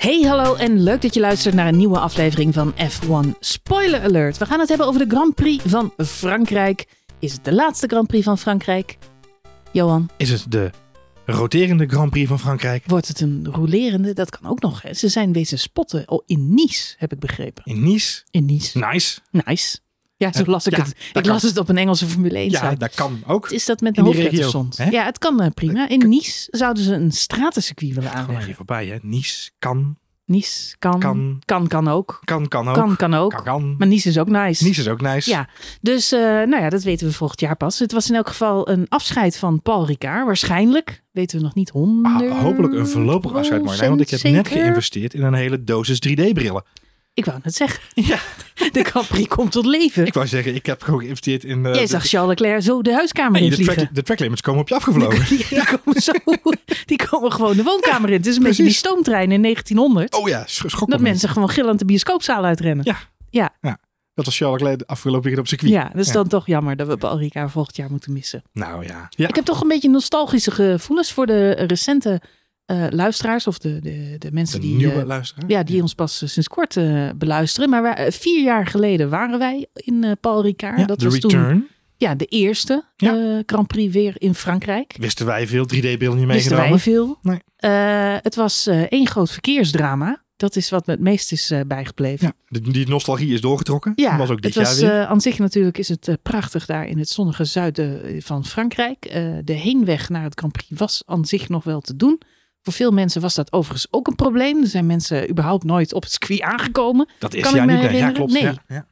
Hey, hallo en leuk dat je luistert naar een nieuwe aflevering van F1 Spoiler Alert. We gaan het hebben over de Grand Prix van Frankrijk. Is het de laatste Grand Prix van Frankrijk? Johan, Is het de roterende Grand Prix van Frankrijk? wordt het een rolerende? Dat kan ook nog. Hè. Ze zijn wezen spotten oh, in Nice, heb ik begrepen. In Nice? In Nice. Nice. Nice. Ja, zo Eh, las ik ja, het. Ik las kan. het op een Engelse Formule 1 Ja, site. dat kan ook. Is dat met een hoofdletterstond? hè? Ja, het kan eh, prima. In Nice zouden ze een stratencircuit willen aanleggen. hier voorbij, hè. Nice kan, Nice kan, kan, Kan. kan, ook. kan, kan ook. Kan, kan ook. Kan, kan. Maar Nice is ook nice. Nice is ook nice. Ja, dus eh, nou ja, dat weten we volgend jaar pas. Het was in elk geval een afscheid van Paul Ricard. Waarschijnlijk, weten we nog niet honderd. Ah, hopelijk een voorlopig afscheid, Marlijn. Want ik heb net geïnvesteerd in een hele dosis 3D-brillen. Ik wou net zeggen, Ja, de Grand Prix komt tot leven. ik wou zeggen, ik heb gewoon geïnvesteerd in... Jij de- zag Charles Leclerc zo de huiskamer Nee, in de, track, de tracklimits komen op je afgevlogen. Die, die komen zo, die komen gewoon de woonkamer in. Het is een beetje die stoomtrein in 1900. Oh ja, sch- schok dat mensen gewoon gillend de bioscoopzaal uitrennen. Ja. Ja, Dat was Charles Leclerc de afgelopen weekend op circuit. ja dat is Ja. dan toch jammer dat we Paul Ricard volgend jaar moeten missen. Nou ja. ja. Ik heb toch een beetje nostalgische gevoelens voor de recente eh, luisteraars of de, de, de mensen De die, nieuwe eh, luisteraar. ja, die ons pas eh, sinds kort beluisteren. Maar wij- vier jaar geleden waren wij in Paul Ricard. Ja, dat de was return. toen ja, de eerste Ja. Grand Prix weer in Frankrijk. Wisten wij veel 3D-beelden niet Wisten wij meegenomen. veel. Nee. Het was één groot verkeersdrama. Dat is wat me het meest is bijgebleven. Ja, die nostalgie is doorgetrokken. Ja, was ook dit het was, jaar weer. eh, aan zich natuurlijk is het prachtig daar in het zonnige zuiden van Frankrijk. De heenweg naar het Grand Prix was aan zich nog wel te doen. Voor veel mensen was dat overigens ook een probleem. Er zijn mensen überhaupt nooit op het circuit aangekomen. dat is kan ja niet. Ja, klopt. Nee. Ja, ja.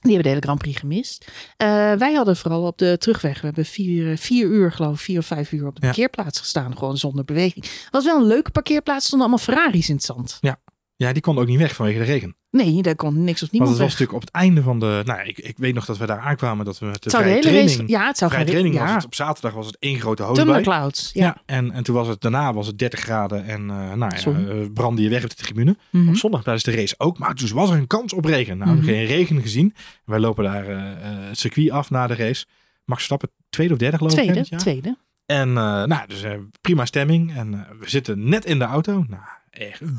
Die hebben de hele Grand Prix gemist. Eh, wij hadden vooral op de terugweg. We hebben vier, vier uur, geloof ik, vier of vijf uur op de Ja. parkeerplaats gestaan. Gewoon zonder beweging. Het was wel een leuke parkeerplaats. Er stonden allemaal Ferraris in het zand. ja, die kon ook niet weg vanwege de regen. Nee, daar kon niks of Want niemand het was weg. natuurlijk op het einde van de... Nou, ik, ik weet nog dat we daar aankwamen. Dat we met de Het zou de hele training... race... Ja, het zou vrije gaan... training was ja, het. Op zaterdag was het één grote hoosbui. Thunderclouds. Ja. Ja, en, en toen was het daarna was het 30 graden en eh nou ja, eh, brandde je weg op de tribune. Mhm. Op zondag tijdens de race ook. Maar toen was er een kans op regen. Nou, Mhm. geen regen gezien. Wij lopen daar eh, het circuit af na de race. Max Verstappen, tweede of derde geloof ik. Tweede, jaar. tweede. En nou, dus prima stemming. En we zitten net in de auto. Nou, echt een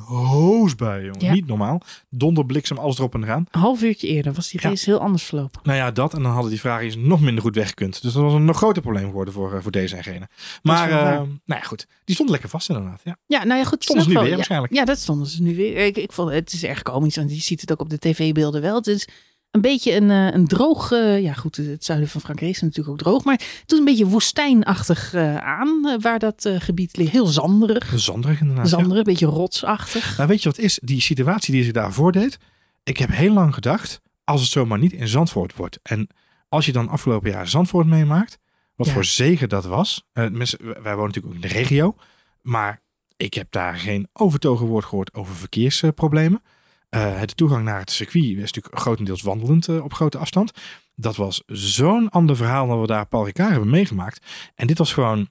jongen. Ja. Niet normaal. Donder, bliksem, alles erop en eraan. Een half uurtje eerder was die Ja. race heel anders verlopen. Nou ja, dat. En dan hadden die Ferraris nog minder goed weggekund. Dus dat was een nog groter probleem geworden voor, eh, voor deze en gene. Maar, eh, nou ja, goed. Die stonden lekker vast inderdaad. Ja. Ja, nou ja, goed. Stonden ze nu wel. weer ja, waarschijnlijk. Ja, dat stonden ze nu weer. Ik, ik vond het is erg komisch, want je ziet het ook op de tv-beelden wel. Het is een beetje een, eh, een droog. eh, ja, goed, het zuiden van Frankrijk is natuurlijk ook droog, maar het doet een beetje woestijnachtig eh, aan, waar dat gebied ligt. Heel zanderig. Zanderig inderdaad. ja. Zanderig, een beetje rotsachtig. Nou, weet je wat is? Die situatie die zich daarvoor deed. Ik heb heel lang gedacht, als het zomaar niet in Zandvoort wordt. En als je dan afgelopen jaar Zandvoort meemaakt, wat Ja. voor zegen dat was. Mensen, wij wonen natuurlijk ook in de regio. Maar ik heb daar geen overtogen woord gehoord over verkeersproblemen. Eh de toegang naar het circuit is natuurlijk grotendeels wandelend eh, op grote afstand. Dat was zo'n ander verhaal dan we daar Paul Ricard hebben meegemaakt. En dit was gewoon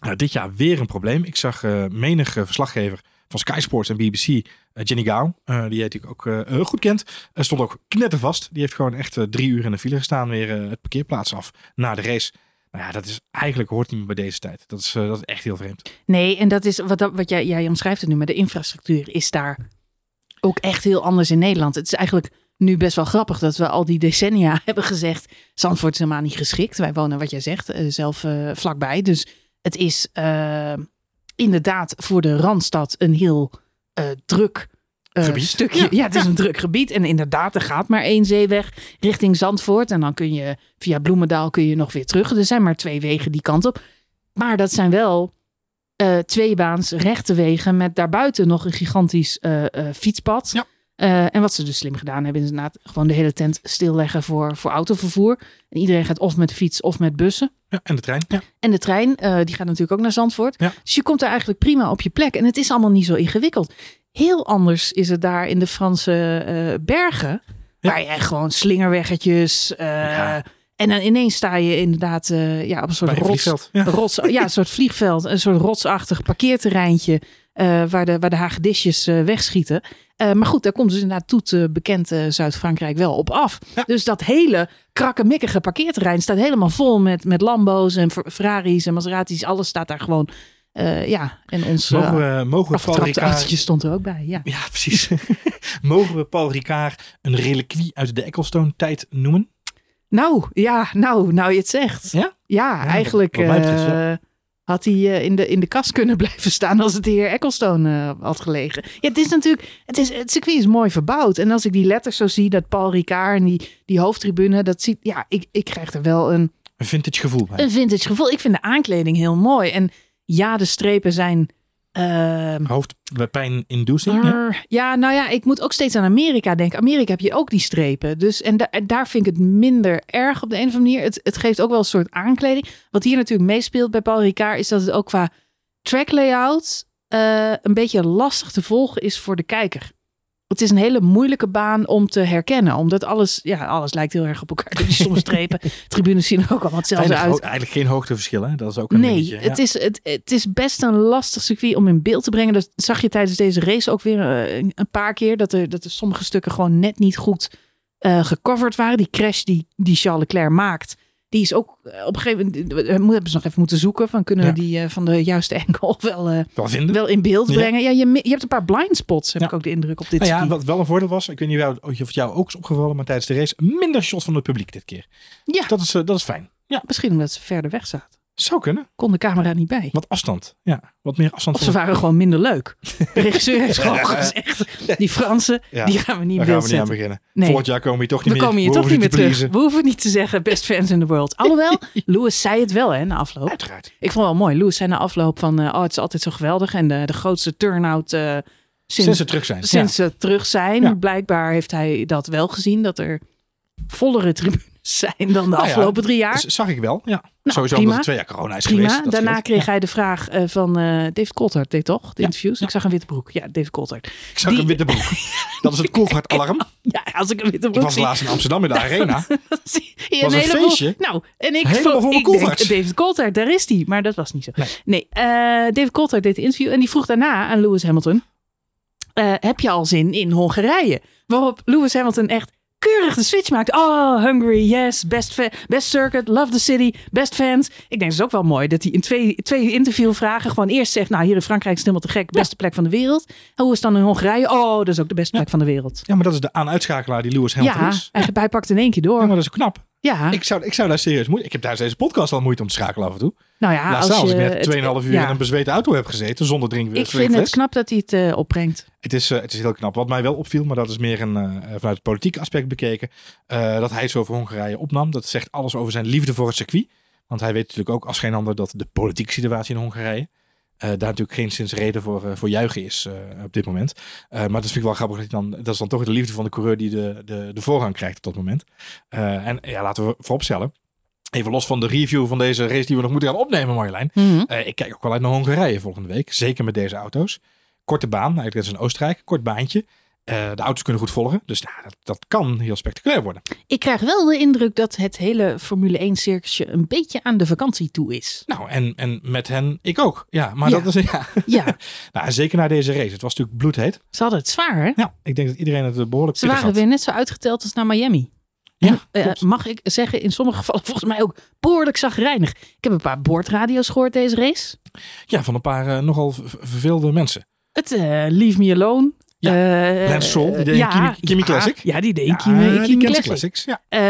eh, dit jaar weer een probleem. Ik zag eh menige verslaggever van Sky Sports en BBC, Jenny Gao, die je natuurlijk ook goed kent, stond ook knettervast. Die heeft gewoon echt drie uur in de file gestaan, weer het parkeerplaats af na de race. Nou ja, dat is eigenlijk hoort niet meer bij deze tijd. Dat is, dat is echt heel vreemd. Nee, en dat is wat, wat jij, jij omschrijft het nu, maar de infrastructuur is daar ook echt heel anders in Nederland. Het is eigenlijk nu best wel grappig dat we al die decennia hebben gezegd, Zandvoort is helemaal niet geschikt. Wij wonen, wat jij zegt, eh, zelf eh, vlakbij. Dus het is eh, inderdaad voor de Randstad een heel eh, druk stukje. Ja, Ja, het is een druk gebied. En inderdaad, er gaat maar één zeeweg richting Zandvoort. En dan kun je via Bloemendaal kun je nog weer terug. Er zijn maar twee wegen die kant op. Maar dat zijn wel eh tweebaans rechte wegen met daarbuiten nog een gigantisch eh, eh, fietspad. Ja. En wat ze dus slim gedaan hebben, is inderdaad gewoon de hele tent stilleggen voor, voor autovervoer. En iedereen gaat of met de fiets of met bussen. Ja, en de trein. Ja. En de trein, die gaat natuurlijk ook naar Zandvoort. Ja. Dus je komt er eigenlijk prima op je plek. En het is allemaal niet zo ingewikkeld. Heel anders is het daar in de Franse bergen. Waar je gewoon slingerweggetjes... En dan ineens sta je inderdaad eh, ja, op een soort een rots, vliegveld. Ja. rots, ja, een soort vliegveld, een soort rotsachtig parkeerterreintje eh, waar, de, waar de hagedisjes eh, wegschieten. Maar goed, daar komt dus inderdaad toet bekend Zuid-Frankrijk wel op af. Ja. Dus dat hele krakkemikkige parkeerterrein staat helemaal vol met, met Lambo's en Fer- Ferraris en Maseratis. Alles staat daar gewoon ja, en ons Mogen we, mogen we Paul Ricard... stond er ook bij. Ja. Ja, precies. mogen we Paul Ricard een reliquie uit de Ecclestone-tijd noemen? Nou, ja, nou, nou je het zegt. Ja? Ja, eigenlijk betreft, eh, ja. had hij eh, in, de, in de kast kunnen blijven staan als het de heer Ecclestone eh, had gelegen. Ja, het is natuurlijk, het, is, het circuit is mooi verbouwd. En als ik die letters zo zie, dat Paul Ricard en die, die hoofdtribune, dat ziet, ja, ik, ik krijg er wel een, Een vintage gevoel bij. een vintage gevoel. Ik vind de aankleding heel mooi. En ja, de strepen zijn... ehm, Hoofdpijn inducing. Ja? Ja, nou ja, ik moet ook steeds aan Amerika denken. Amerika heb je ook die strepen. Dus, en, da- en daar vind ik het minder erg op de een of andere manier. Het, het geeft ook wel een soort aankleding. Wat hier natuurlijk meespeelt bij Paul Ricard... is dat het ook qua track layout eh, een beetje lastig te volgen is voor de kijker. Het is een hele moeilijke baan om te herkennen. Omdat alles, ja, alles lijkt heel erg op elkaar. Die sommige strepen, tribunes zien er ook allemaal hetzelfde uit. ho- eigenlijk geen hoogteverschil, hè? Dat is ook een Nee, dingetje, ja. het, is, het, het is best een lastig circuit om in beeld te brengen. Dat zag je tijdens deze race ook weer eh, een, een paar keer. Dat er, dat er sommige stukken gewoon net niet goed eh, gecoverd waren. Die crash die, die Charles Leclerc maakt. Die is ook eh, op een gegeven moment. We hebben ze nog even moeten zoeken. Van kunnen we Ja. die eh, van de juiste angle wel, eh, Wel wel in beeld brengen? Ja, je, hebt een paar blind spots, heb ik ook de indruk op dit Nou ja, wat wel een voordeel was, ik weet niet of het jou ook is opgevallen, maar tijdens de race minder shots van het publiek dit keer. Ja. Dat is, eh, dat is fijn. Ja, Misschien omdat ze verder weg zaten. Zou kunnen. Kon de camera niet bij. Wat afstand. Ja, wat meer afstand. Of ze waren gewoon minder leuk. De regisseur heeft gewoon gezegd: die Fransen, Ja, die gaan we niet Daar gaan we niet aan beginnen. Nee. Volgend jaar komen we hier toch niet We meer. komen hier we toch niet meer terug. te We hoeven niet te zeggen best fans in the world. Alhoewel, Lewis zei het wel hè, na afloop. Uiteraard. Ik vond het wel mooi. Lewis zei na afloop van, eh, oh het is altijd zo geweldig. En de, de grootste turnout eh, sinds, Sinds ze terug zijn. sinds ze terug zijn. Ja. Blijkbaar heeft hij dat wel gezien. Dat er vollere tribunes zijn dan de Nou ja, afgelopen drie jaar. Zag ik wel. Ja. Nou, Sowieso prima. omdat het twee jaar corona is Prima. geweest. Daarna kreeg Ja. hij de vraag eh, van eh, David Coulthard, deed toch? De interviews. Ik zag een witte broek. Ja, David Coulthard. Ik zag die- een witte broek. Dat is het Coolhard alarm. Ja, als ik een witte Ik broek was zie. laatst in Amsterdam in de arena. Was een feestje. Nou, en ik, Helemaal voor ik denk, Coulthard. David Coulthard, daar is hij. Maar dat was niet zo. Nee. Nee, eh, David Coulthard deed de interview en die vroeg daarna aan Lewis Hamilton... heb je al zin in Hongarije? Waarop Lewis Hamilton echt keurig de switch maakt. Oh, Hungary, yes, best, best circuit, love the city, best fans. Ik denk, het is ook wel mooi dat hij in twee, twee interviewvragen gewoon eerst zegt... nou, hier in Frankrijk is het helemaal te gek, beste plek van de wereld. En hoe is het dan in Hongarije? Oh, dat is ook de beste plek van de wereld. Ja, maar dat is de aan-uitschakelaar die Lewis Hamilton Ja, is. hij, hij pakt in één keer door. Ja, maar dat is knap. Ja, Ik zou, ik zou daar serieus moeite... Ik heb tijdens deze podcast al moeite om te schakelen af en toe. nou ja, Laatst als als je... ik het- net 2,5 uur ja. in een bezweten auto heb gezeten zonder Ik drinkfles. vind het knap dat hij het eh, opbrengt. Het is, eh, het is heel knap. Wat mij wel opviel, maar dat is meer een, eh, vanuit het politieke aspect bekeken, dat hij het zo over Hongarije opnam. Dat zegt alles over zijn liefde voor het circuit. Want hij weet natuurlijk ook als geen ander dat de politieke situatie in Hongarije daar natuurlijk geen sinds reden voor, eh, voor juichen is eh, op dit moment. Eh, maar dat vind ik wel grappig. Dat, dan, dat is dan toch de liefde van de coureur die de, de, de voorrang krijgt op dat moment. Eh, en ja, laten we vooropstellen. Even los van de review van deze race die we nog moeten gaan opnemen, Marjolein. Eh, ik kijk ook wel uit naar Hongarije volgende week. Zeker met deze auto's. Korte baan, eigenlijk dat is in Oostenrijk. Kort baantje. Eh, de auto's kunnen goed volgen. Dus ja, dat, dat kan heel spectaculair worden. Ik krijg wel de indruk dat het hele Formule 1 circusje een beetje aan de vakantie toe is. Nou, en, en met hen, ik ook. Ja, maar Ja. dat is ja. Ja, nou, zeker na deze race. Het was natuurlijk bloedheet. ze hadden het zwaar hè? Ja, ik denk dat iedereen het eh, behoorlijk Ze waren had. weer net zo uitgeteld als naar Miami. Ja, En, eh, mag ik zeggen, in sommige gevallen volgens mij ook behoorlijk zagrijnig. Ik heb een paar boordradio's gehoord deze race. Ja, van een paar nogal verveelde mensen. Het Leave Me Alone. Ja, Eh, Lance Stroll, die deed ja, Kimi- Kimi ja, Classic. Ja, die deed Ja, Kimi, Classic. classics. Ja, Eh,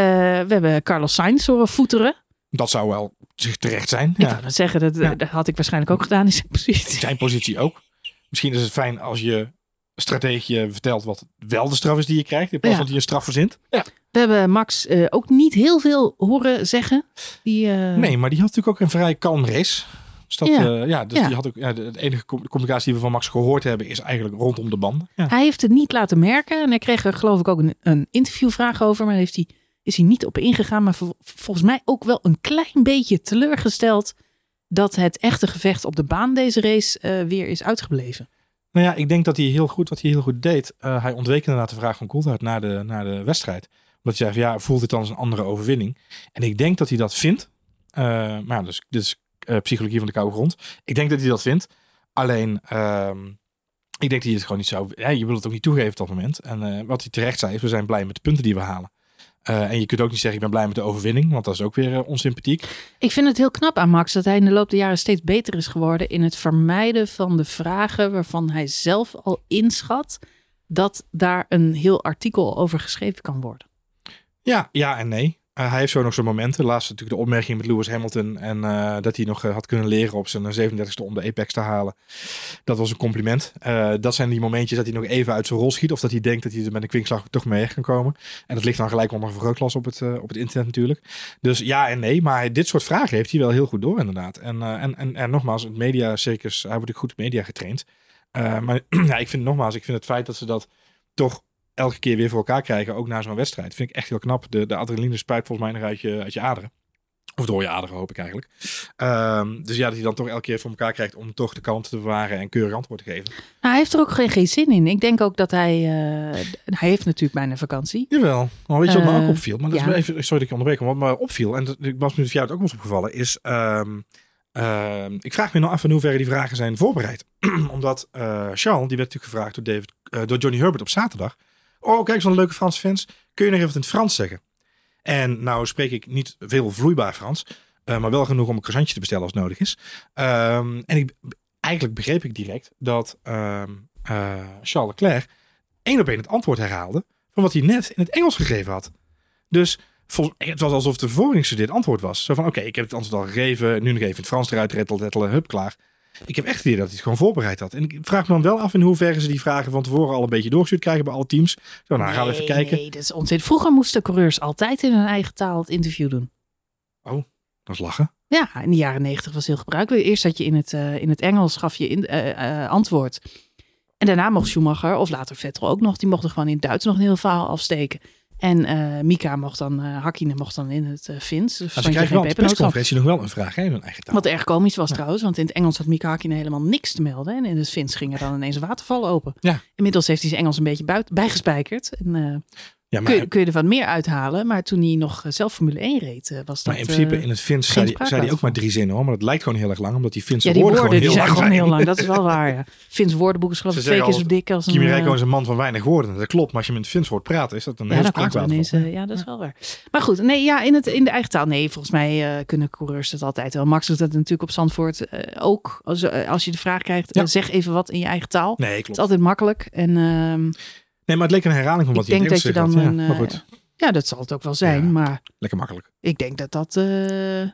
we hebben Carlos Sainz horen voeteren. dat zou wel zich terecht zijn. Ik Ja. zeggen, dat, Ja. dat had ik waarschijnlijk ook gedaan in zijn positie. zijn positie ook. Misschien is het fijn als je strategie vertelt wat wel de straf is die je krijgt. In plaats Ja. van dat je een straf verzint. Ja. We hebben Max eh, ook niet heel veel horen zeggen. Die, eh, Nee, maar die had natuurlijk ook een vrij kalm race. Dus, dat, Ja. ja. ja, dus Ja. die had ook, ja, de, de enige com- communicatie die we van Max gehoord hebben is eigenlijk rondom de banden. Ja. Hij heeft het niet laten merken. En hij kreeg er geloof ik ook een, een interviewvraag over. Maar heeft hij, is hij niet op ingegaan. Maar vol- volgens mij ook wel een klein beetje teleurgesteld. Dat het echte gevecht op de baan deze race eh, weer is uitgebleven. Nou ja, ik denk dat hij heel goed, wat hij heel goed deed. eh, hij ontweek inderdaad de vraag van Coulthard naar de, naar de wedstrijd. Omdat hij zei van ja, voelt dit dan als een andere overwinning? En ik denk dat hij dat vindt. Eh, maar ja, dus, eh, psychologie van de koude grond. Ik denk dat hij dat vindt. Alleen, ehm, ik denk dat hij het gewoon niet zou... Ja, je wil het ook niet toegeven op dat moment. En eh, wat hij terecht zei is, we zijn blij met de punten die we halen. Uh, en je kunt ook niet zeggen, ik ben blij met de overwinning, want dat is ook weer onsympathiek. Ik vind het heel knap aan Max dat hij in de loop der jaren steeds beter is geworden in het vermijden van de vragen waarvan hij zelf al inschat dat daar een heel artikel over geschreven kan worden. Ja, ja en nee. Uh, hij heeft zo nog zijn momenten. Laatst natuurlijk de opmerking met Lewis Hamilton. En uh, dat hij nog uh, had kunnen leren op zijn 37e om de Apex te halen. Dat was een compliment. dat zijn die momentjes dat hij nog even uit zijn rol schiet. Of dat hij denkt dat hij er met een kwinkslag toch mee kan komen. En dat ligt dan gelijk onder vergrootglas op het, op het internet natuurlijk. Dus ja en nee. Maar dit soort vragen heeft hij wel heel goed door inderdaad. En, en, en, nogmaals, het mediacircus. Hij wordt ook goed media getraind. maar ja, ik vind nogmaals, ik vind het feit dat ze dat toch elke keer weer voor elkaar krijgen, ook na zo'n wedstrijd. Vind ik echt heel knap. De, de adrenaline spuit volgens mij nog uit je, uit je aderen. Of door je aderen hoop ik eigenlijk. Um, dus ja, dat hij dan toch elke keer voor elkaar krijgt om toch de kant te bewaren en keurig antwoord te geven. Nou, hij heeft er ook geen, geen zin in. Ik denk ook dat hij, uh, hij heeft natuurlijk bijna vakantie. Jawel, maar weet je wat me ook eh, opviel? Maar dat ja. is even, sorry dat ik onderbreek, wat me opviel, en dat ik was nu jou het ook nog eens opgevallen, is um, uh, ik vraag me nog af in hoeverre die vragen zijn voorbereid. Omdat uh, Charles, die werd natuurlijk gevraagd door, David, door Johnny Herbert op zaterdag. Oh, kijk, zo'n leuke Franse fans. Kun je nog even in het Frans zeggen? En nou spreek ik niet veel vloeibaar Frans. Uh, maar wel genoeg om een croissantje te bestellen als het nodig is. Um, en ik, eigenlijk begreep ik direct dat um, uh, Charles Leclerc één op één het antwoord herhaalde van wat hij net in het Engels gegeven had. Dus het was alsof de vervolging dit antwoord was. Zo van, oké, ik heb het antwoord al gegeven. Nu nog even in het Frans eruit, hup, klaar. Ik heb echt het idee dat hij het gewoon voorbereid had. En ik vraag me dan wel af in hoeverre ze die vragen van tevoren al een beetje doorgestuurd krijgen bij alle teams. Zo, nou gaan we even kijken. Nee, dat is. Vroeger moesten coureurs altijd in hun eigen taal het interview doen. Oh, dat is lachen. Ja, in de jaren negentig was heel gebruikelijk. Eerst dat je in het, uh, in het Engels gaf je in, uh, uh, antwoord. En daarna mocht Schumacher, of later Vettel ook nog, die mochten gewoon in het Duits nog een heel verhaal afsteken. En uh, Mika mocht dan, uh, Hakkinen mocht dan in het uh, Fins. Dus ze krijgen wel op de persconferentie nog wel een vraag hè, hun eigen taal. Wat erg komisch was ja. trouwens, want in het Engels had Mika Hakkinen helemaal niks te melden. En in het Fins ging er dan ineens een waterval open. Ja. Inmiddels heeft hij zijn Engels een beetje buiten, bijgespijkerd. En, ja, maar, kun, je, kun je er wat meer uithalen. Maar toen hij nog zelf Formule 1 reed, was dat Maar in principe in het Fins zei zei hij ook maar drie zinnen hoor. Maar dat lijkt gewoon heel erg lang, omdat die Finse ja, die woorden, woorden gewoon die heel zijn lang gewoon heel lang. Dat is wel waar, ja. Fins woordenboek is geloof ik twee keer zo dik als een... Kimi Räikkönen is een man van weinig woorden. Dat klopt, maar als je met Fins hoort praten, is dat een ja, heel. Ineens, uh, ja, dat is wel waar. Maar goed, nee, ja, in, het, in de eigen taal. Nee, volgens mij uh, kunnen coureurs dat altijd wel. Max doet dat natuurlijk op Zandvoort uh, ook. Als, als je de vraag krijgt, ja. zeg even wat in je eigen taal. Nee, klopt. Het is altijd makkelijk. En... Nee, maar het leek een herhaling van wat ik denk dat je dan had. een, ja, maar goed. Ja, dat zal het ook wel zijn, ja, maar... Lekker makkelijk. Ik denk dat dat... Uh,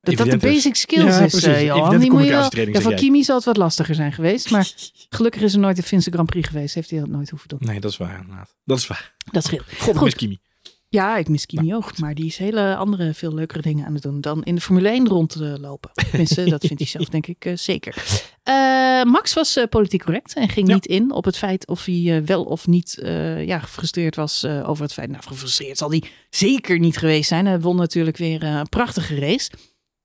dat dat de basic skills ja, is, uh, Johan. Die moet je wel, ja, voor Kimi zal het wat lastiger zijn geweest. Maar gelukkig is er nooit een Finse Grand Prix geweest. Heeft hij dat nooit hoeven doen. Nee, dat is waar inderdaad. Dat is waar. Dat scheelt. God, Goed. Kimi. Ja, ik mis Kimi ook. Maar die is hele andere, veel leukere dingen aan het doen dan in de Formule 1 rond te lopen. Tenminste, dat vindt hij zelf denk ik uh, zeker. Uh, Max was uh, politiek correct en ging ja. niet in op het feit of hij wel of niet ja, gefrustreerd was over het feit. Nou, gefrustreerd zal hij zeker niet geweest zijn. Hij won natuurlijk weer een prachtige race.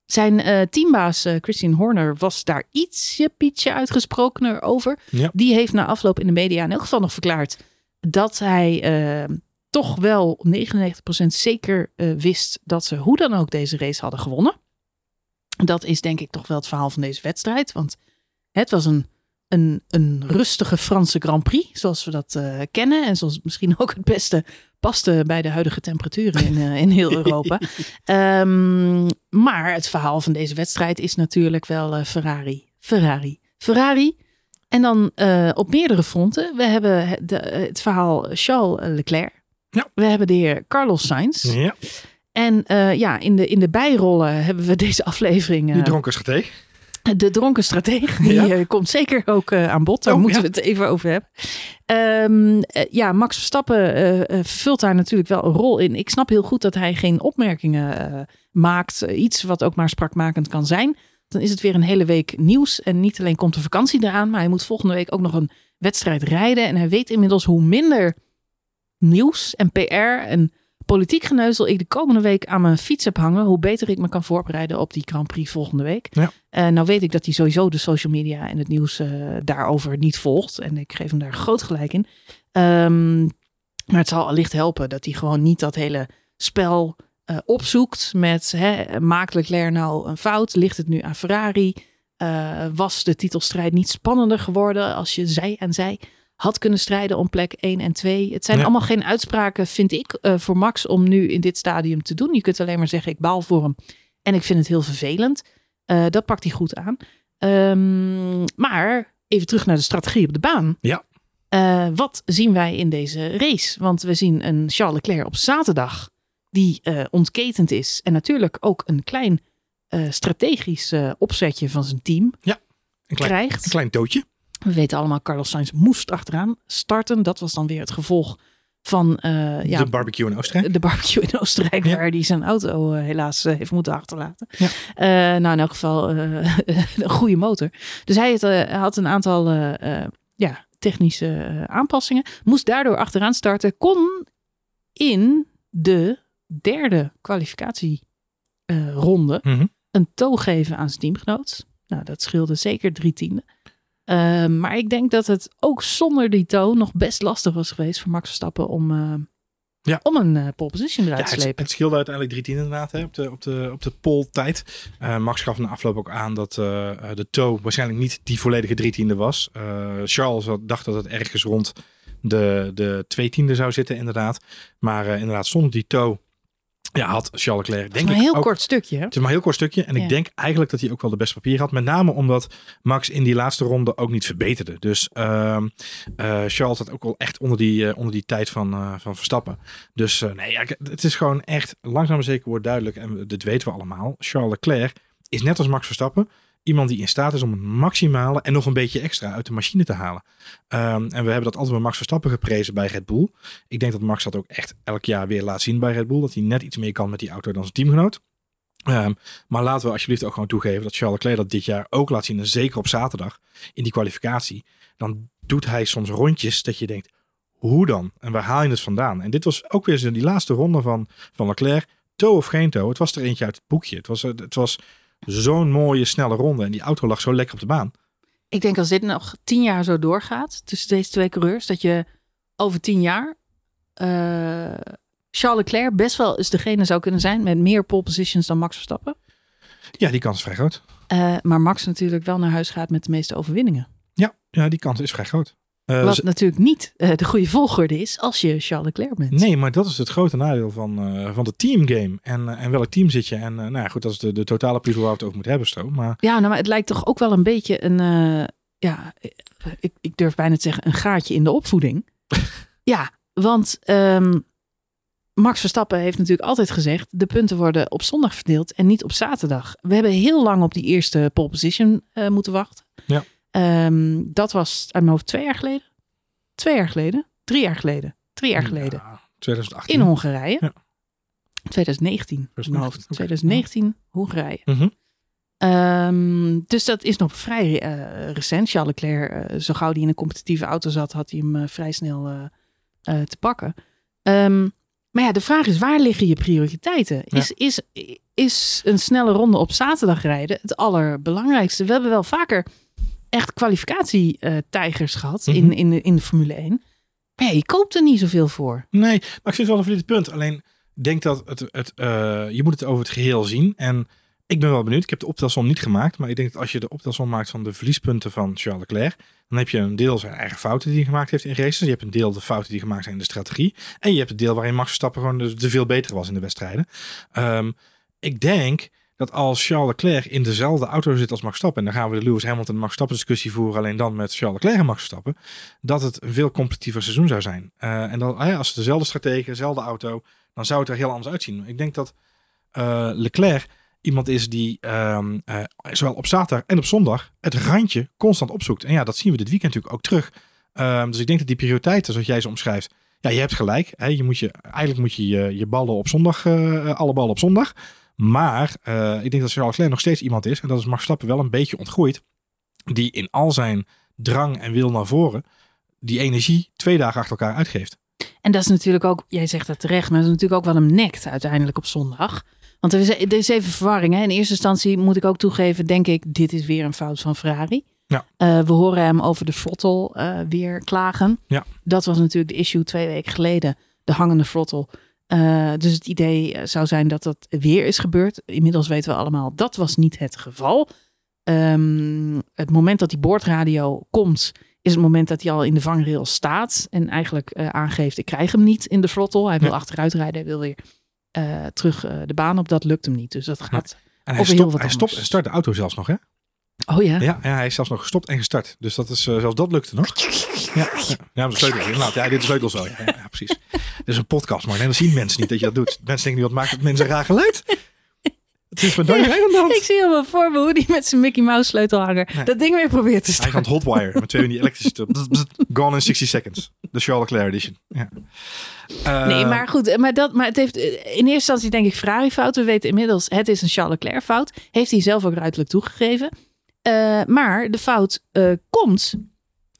Zijn teambaas Christian Horner was daar ietsje pietje uitgesprokener over. Ja. Die heeft na afloop in de media in elk geval nog verklaard dat hij toch wel 99% zeker uh, wist dat ze hoe dan ook deze race hadden gewonnen. Dat is denk ik toch wel het verhaal van deze wedstrijd. Want het was een, een, een rustige Franse Grand Prix, zoals we dat uh, kennen. En zoals misschien ook het beste paste bij de huidige temperaturen in, uh, in heel Europa. um, maar het verhaal van deze wedstrijd is natuurlijk wel Ferrari. Ferrari. Ferrari. En dan op meerdere fronten. We hebben de, het verhaal Charles Leclerc. Ja. We hebben de heer Carlos Sainz. Ja. En uh, ja, in de, in de bijrollen hebben we deze aflevering. Uh, die dronken strateeg. De dronken strateeg. Die ja. uh, komt zeker ook aan bod. Daar Oh, moeten ja. we het even over hebben. Um, ja, Max Verstappen vervult daar natuurlijk wel een rol in. Ik snap heel goed dat hij geen opmerkingen maakt. iets wat ook maar sprakmakend kan zijn. Dan is het weer een hele week nieuws. En niet alleen komt de vakantie eraan. Maar hij moet volgende week ook nog een wedstrijd rijden. En hij weet inmiddels hoe minder nieuws en PR en politiek geneuzel ik de komende week aan mijn fiets heb hangen, hoe beter ik me kan voorbereiden op die Grand Prix volgende week. Ja. Uh, nou weet ik dat hij sowieso de social media en het nieuws uh, daarover niet volgt. En ik geef hem daar groot gelijk in. Um, maar het zal allicht helpen dat hij gewoon niet dat hele spel uh, opzoekt met hè, maakt Leclerc nou een fout? Ligt het nu aan Ferrari? was de titelstrijd niet spannender geworden als je zij en zij had kunnen strijden om plek 1 en 2. Het zijn Ja. allemaal geen uitspraken, vind ik, eh, voor Max om nu in dit stadium te doen. Je kunt alleen maar zeggen, ik baal voor hem. En ik vind het heel vervelend. Eh, dat pakt hij goed aan. Ehm, maar even terug naar de strategie op de baan. Ja. Eh, wat zien wij in deze race? Want we zien een Charles Leclerc op zaterdag die ontketend is. En natuurlijk ook een klein strategisch opzetje van zijn team Een klein, krijgt. een klein tootje. We weten allemaal, Carlos Sainz moest achteraan starten. Dat was dan weer het gevolg van eh, ja, De barbecue in Oostenrijk. de barbecue in Oostenrijk, Ja. waar hij zijn auto eh, helaas eh, heeft moeten achterlaten. Ja. Nou, in elk geval een goede motor. Dus hij had, had een aantal ja, technische aanpassingen. Moest daardoor achteraan starten. Kon in de derde kwalificatieronde Mhm. een toog geven aan zijn teamgenoot. Nou, dat scheelde zeker drie tienden. Eh, maar ik denk dat het ook zonder die toon nog best lastig was geweest voor Max Verstappen om, eh, Ja. om een eh, pole position eruit Ja, te het, slepen. het scheelde uiteindelijk drie tienden inderdaad hè, op de, op de, op de poltijd. Eh Max gaf na afloop ook aan dat de toe waarschijnlijk niet die volledige drie tiende was. Charles dacht dat het ergens rond de, de twee tiende zou zitten inderdaad. Maar inderdaad zonder die toe ja, had Charles Leclerc Het denk is maar ik een heel ook kort stukje. Hè? Het is maar een heel kort stukje. En Ja. ik denk eigenlijk dat hij ook wel de beste papier had. Met name omdat Max in die laatste ronde ook niet verbeterde. Dus ehm, eh, Charles had ook wel echt onder die, eh, onder die tijd van, eh, van Verstappen. Dus nee, ja, het is gewoon echt langzaam maar zeker wordt duidelijk. En dit weten we allemaal. Charles Leclerc is net als Max Verstappen. Iemand die in staat is om het maximale en nog een beetje extra uit de machine te halen. Ehm, en we hebben dat altijd bij Max Verstappen geprezen bij Red Bull. Ik denk dat Max dat ook echt elk jaar weer laat zien bij Red Bull. Dat hij net iets meer kan met die auto dan zijn teamgenoot. Ehm, maar laten we alsjeblieft ook gewoon toegeven dat Charles Leclerc dat dit jaar ook laat zien. En zeker op zaterdag in die kwalificatie. Dan doet hij soms rondjes dat je denkt, hoe dan? En waar haal je het vandaan? En dit was ook weer die laatste ronde van, van Leclerc. Toe of geen toe. Het was er eentje uit het boekje. Het was, het was zo'n mooie, snelle ronde. En die auto lag zo lekker op de baan. Ik denk als dit nog tien jaar zo doorgaat tussen deze twee coureurs, dat je over tien jaar eh, Charles Leclerc best wel eens degene zou kunnen zijn met meer pole positions dan Max Verstappen. Ja, die kans is vrij groot. Eh, maar Max natuurlijk wel naar huis gaat met de meeste overwinningen. Ja, ja die kans is vrij groot. Eh, Wat natuurlijk niet eh, de goede volgorde is als je Charles Leclerc bent. Nee, maar dat is het grote nadeel van, eh, van de teamgame. En, en welk team zit je? En nou ja, goed, dat is de, de totale puzzel waar we het over moeten hebben, Sto. Maar Ja, nou, maar het lijkt toch ook wel een beetje een, ja, ik, ik durf bijna te zeggen, een gaatje in de opvoeding. ja, want ehm, Max Verstappen heeft natuurlijk altijd gezegd, de punten worden op zondag verdeeld en niet op zaterdag. We hebben heel lang op die eerste pole position moeten wachten. Ehm, dat was uit mijn hoofd twee jaar geleden. Twee jaar geleden. Drie jaar geleden. Drie jaar geleden. Ja, 2018. In Hongarije. Ja. 2019. uit mijn hoofd. Oké. 2019, Hongarije. Mhm. Ehm, dus dat is nog vrij eh, recent. Charles Leclerc, eh, zo gauw hij in een competitieve auto zat, had hij hem eh, vrij snel te pakken. Ehm, maar ja, de vraag is, waar liggen je prioriteiten? Is, is, is een snelle ronde op zaterdag rijden het allerbelangrijkste? We hebben wel vaker echt kwalificatietijgers gehad in, Mhm. in, de, in de Formule 1. Maar ja, je koopt er niet zoveel voor. Nee, maar ik vind het wel een valide punt. Alleen ik denk dat het, het, eh, je moet het over het geheel zien. En ik ben wel benieuwd. Ik heb de optelsom niet gemaakt. Maar ik denk dat als je de optelsom maakt van de verliespunten van Charles Leclerc. Dan heb je een deel zijn eigen fouten die hij gemaakt heeft in races. Je hebt een deel de fouten die gemaakt zijn in de strategie. En je hebt het deel waarin Max Verstappen gewoon de, de veel beter was in de wedstrijden. Ehm, ik denk dat als Charles Leclerc in dezelfde auto zit als Max Verstappen. En dan gaan we de Lewis Hamilton Max Verstappen discussie voeren. Alleen dan met Charles Leclerc en Max Verstappen. Dat het een veel competitiever seizoen zou zijn. Eh, en dan, eh, als het dezelfde stratege, dezelfde auto. Dan zou het er heel anders uitzien. Ik denk dat eh, Leclerc iemand is die ehm, eh, zowel op zaterdag en op zondag het randje constant opzoekt. En ja, dat zien we dit weekend natuurlijk ook terug. Ehm, dus ik denk dat die prioriteiten, zoals jij ze omschrijft, ja, je hebt gelijk. Je moet je, eigenlijk moet je je, je ballen op zondag, alle ballen op zondag. Maar eh, ik denk dat Charles Leclerc nog steeds iemand is, en dat is Max Verstappen wel een beetje ontgroeid, die in al zijn drang en wil naar voren, die energie twee dagen achter elkaar uitgeeft. En dat is natuurlijk ook, jij zegt dat terecht, maar dat is natuurlijk ook wat hem nekt uiteindelijk op zondag. Want er is, er is even verwarring. Hè? In eerste instantie moet ik ook toegeven, denk ik, dit is weer een fout van Ferrari. Ja. Eh, we horen hem over de throttle eh, weer klagen. Ja. Dat was natuurlijk de issue twee weken geleden, de hangende throttle. Eh, dus het idee eh, zou zijn dat dat weer is gebeurd. Inmiddels weten we allemaal, dat was niet het geval. Ehm, het moment dat die boordradio komt, is het moment dat hij al in de vangrail staat en eigenlijk eh, aangeeft, ik krijg hem niet in de throttle. Hij wil Ja. achteruit rijden, hij wil weer terug de baan op. Dat lukt hem niet. Dus dat gaat. En hij, stopt, hij stopt en start de auto zelfs nog, hè? Oh ja. Ja, ja, hij is zelfs nog gestopt en gestart. Dus dat is, eh, zelfs dat lukte nog. Ja, ja, ja de sleutel. Inderdaad, ja, dit is sleutel zo. Ja, ja, ja, precies. Dit is een podcast, maar dan zien mensen niet dat je dat doet. Mensen denken nu, wat maakt het mensen raar geluid? Het is met hand. Ik zie helemaal voor me hoe die met zijn Mickey Mouse sleutelhanger Nee. dat ding weer probeert te Hij starten. gaat hotwire met twee van die elektrische... Gone in 60 seconds. De Charles Leclerc edition. Ja. Eh, Nee, maar goed. Maar, dat, maar het heeft eh, in eerste instantie denk ik Ferrari fout. We weten inmiddels, het is een Charles Leclerc fout. Heeft hij zelf ook ruidelijk toegegeven. Eh, maar de fout eh, komt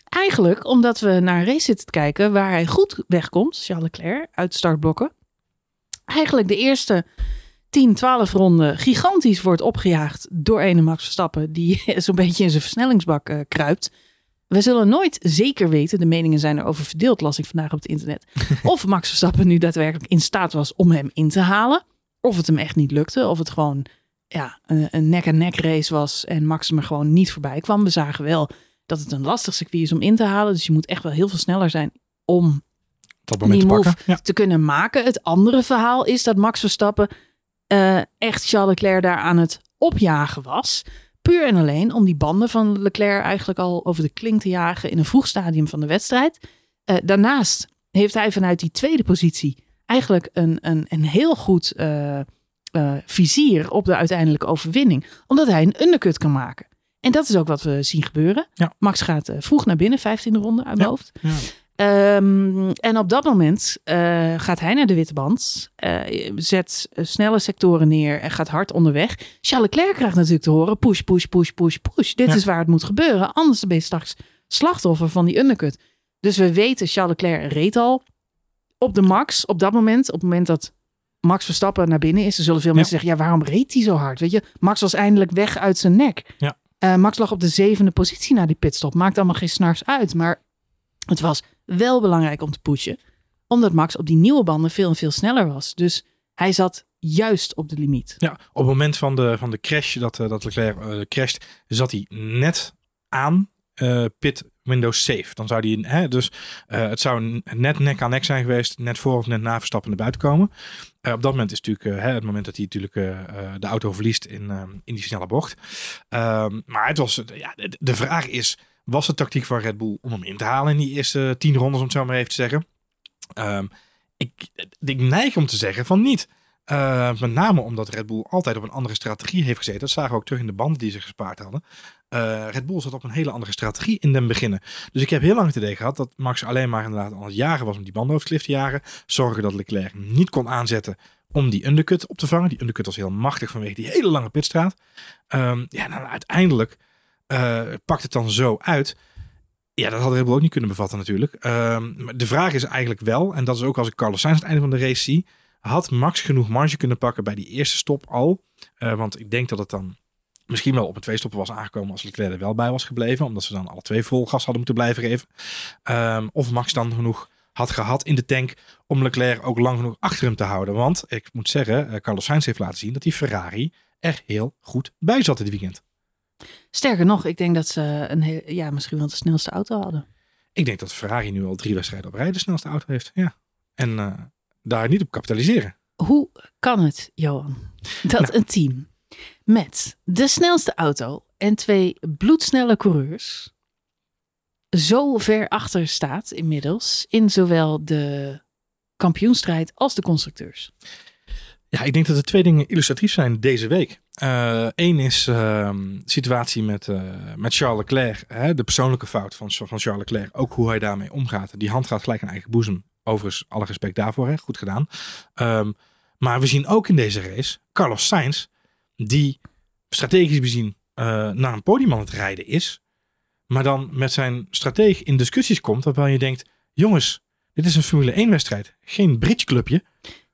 eigenlijk omdat we naar een race zitten te kijken waar hij goed wegkomt, Charles Leclerc, uit startblokken. Eigenlijk de eerste 10, 12 ronden gigantisch wordt opgejaagd door ene Max Verstappen, die zo'n beetje in zijn versnellingsbak eh, kruipt. We zullen nooit zeker weten, de meningen zijn erover verdeeld, las ik vandaag op het internet, of Max Verstappen nu daadwerkelijk in staat was om hem in te halen. Of het hem echt niet lukte, of het gewoon ja, een nek-en-nek race was en Max er gewoon niet voorbij kwam. We zagen wel dat het een lastig circuit is om in te halen, dus je moet echt wel heel veel sneller zijn om dat moment te die move pakken. Ja. te kunnen maken. Het andere verhaal is dat Max Verstappen eh, echt Charles Leclerc daar aan het opjagen was. Puur en alleen om die banden van Leclerc eigenlijk al over de klink te jagen in een vroeg stadium van de wedstrijd. Eh, daarnaast heeft hij vanuit die tweede positie eigenlijk een, een, een heel goed eh, eh, vizier op de uiteindelijke overwinning. Omdat hij een undercut kan maken. En dat is ook wat we zien gebeuren. Ja. Max gaat eh, vroeg naar binnen, 15e ronde uit mijn Ja. hoofd. Ja. Ehm, en op dat moment eh, gaat hij naar de witte band, zet snelle sectoren neer en gaat hard onderweg. Charles Leclerc krijgt natuurlijk te horen, push, push, push, push, push. Dit Ja. is waar het moet gebeuren, anders ben je straks slachtoffer van die undercut. Dus we weten, Charles Leclerc reed al op de max op dat moment. Op het moment dat Max Verstappen naar binnen is, dan zullen veel Ja. mensen zeggen, ja, waarom reed hij zo hard? Weet je, Max was eindelijk weg uit zijn nek. Ja. Eh, Max lag op de zevende positie na die pitstop. Maakt allemaal geen snars uit, maar het was wel belangrijk om te pushen. Omdat Max op die nieuwe banden veel en veel sneller was. Dus hij zat juist op de limiet. Ja, op het moment van de, van de crash, dat, eh, dat Leclerc eh, crasht, zat hij net aan pit Windows safe. Dan zou die, hè, dus het zou net nek aan nek zijn geweest, net voor of net na Verstappen naar buiten komen. Eh, op dat moment is natuurlijk eh, het moment dat hij natuurlijk eh, de auto verliest in, eh, in die snelle bocht. Ehm, maar het was, ja, de, vraag is, was de tactiek van Red Bull om hem in te halen in die eerste tien rondes, om het zo maar even te zeggen? Ehm, ik, ik neig om te zeggen van niet. Met name omdat Red Bull altijd op een andere strategie heeft gezeten. Dat zagen we ook terug in de banden die ze gespaard hadden. Eh, Red Bull zat op een hele andere strategie in den beginnen. Dus ik heb heel lang het idee gehad dat Max alleen maar inderdaad al het jagen was om die banden te jagen. Zorgen dat Leclerc niet kon aanzetten om die undercut op te vangen. Die undercut was heel machtig vanwege die hele lange pitstraat. Ehm, ja, dan uiteindelijk eh, pakt het dan zo uit. Ja, dat had Red Bull ook niet kunnen bevatten natuurlijk. Ehm, maar de vraag is eigenlijk wel, en dat is ook als ik Carlos Sainz aan het einde van de race zie, had Max genoeg marge kunnen pakken bij die eerste stop al? Eh, want ik denk dat het dan misschien wel op een twee stoppen was aangekomen als Leclerc er wel bij was gebleven, omdat ze dan alle twee vol gas hadden moeten blijven geven. Ehm, of Max dan genoeg had gehad in de tank om Leclerc ook lang genoeg achter hem te houden. Want ik moet zeggen, eh, Carlos Sainz heeft laten zien dat die Ferrari er heel goed bij zat dit weekend. Sterker nog, ik denk dat ze een heel, ja, misschien wel de snelste auto hadden. Ik denk dat Ferrari nu al drie wedstrijden op rij de snelste auto heeft. Ja. En eh, daar niet op kapitaliseren. Hoe kan het, Johan, dat Nou. een team met de snelste auto en twee bloedsnelle coureurs zo ver achter staat inmiddels in zowel de kampioenstrijd als de constructeurs? Ja, ik denk dat er twee dingen illustratief zijn deze week. Eén is ehm, de situatie met, eh, met Charles Leclerc. Hè, de persoonlijke fout van, van Charles Leclerc. Ook hoe hij daarmee omgaat. Die hand gaat gelijk aan eigen boezem. Overigens, alle respect daarvoor. Hè, goed gedaan. Ehm, maar we zien ook in deze race Carlos Sainz. Die strategisch bezien eh, naar een podium aan het rijden is. Maar dan met zijn strateeg in discussies komt. Waarbij je denkt, jongens, dit is een Formule 1 wedstrijd. Geen bridgeclubje.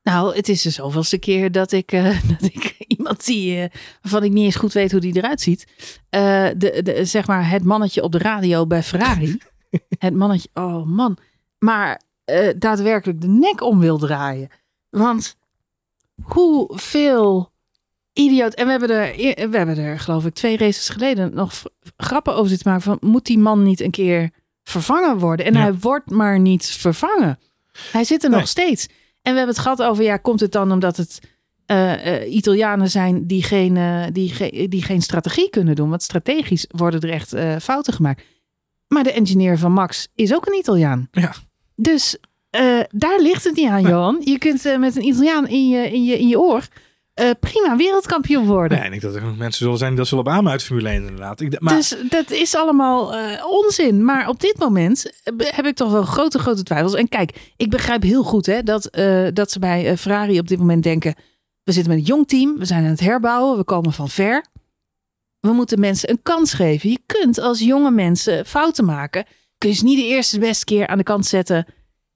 Nou, het is de zoveelste keer dat ik, eh, dat ik iemand zie eh, waarvan ik niet eens goed weet hoe die eruit ziet. De, de, zeg maar het mannetje op de radio bij Ferrari. het mannetje, oh man. Maar daadwerkelijk de nek om wil draaien. Want hoeveel idioot. En we hebben er, we hebben er geloof ik twee races geleden nog grappen over zitten maken. Van moet die man niet een keer vervangen worden. En Ja. hij wordt maar niet vervangen. Hij zit er Nee. nog steeds. En we hebben het gehad over, ja, komt het dan omdat het eh, Italianen zijn die geen, eh, die, ge- die geen strategie kunnen doen? Want strategisch worden er echt fouten gemaakt. Maar de engineer van Max is ook een Italiaan. Ja. Dus daar ligt het niet aan, Johan. Je kunt met een Italiaan in je, in je, in je oor eh, prima wereldkampioen worden. Nee, ik denk dat er genoeg mensen zullen zijn die dat zullen beamen uit Formule 1 inderdaad. Ik, maar Dus dat is allemaal eh, onzin. Maar op dit moment eh, heb ik toch wel grote, grote twijfels. En kijk, ik begrijp heel goed hè, dat, dat ze bij Ferrari op dit moment denken... we zitten met een jong team, we zijn aan het herbouwen, we komen van ver. We moeten mensen een kans geven. Je kunt als jonge mensen fouten maken. Kun je ze niet de eerste de beste keer aan de kant zetten...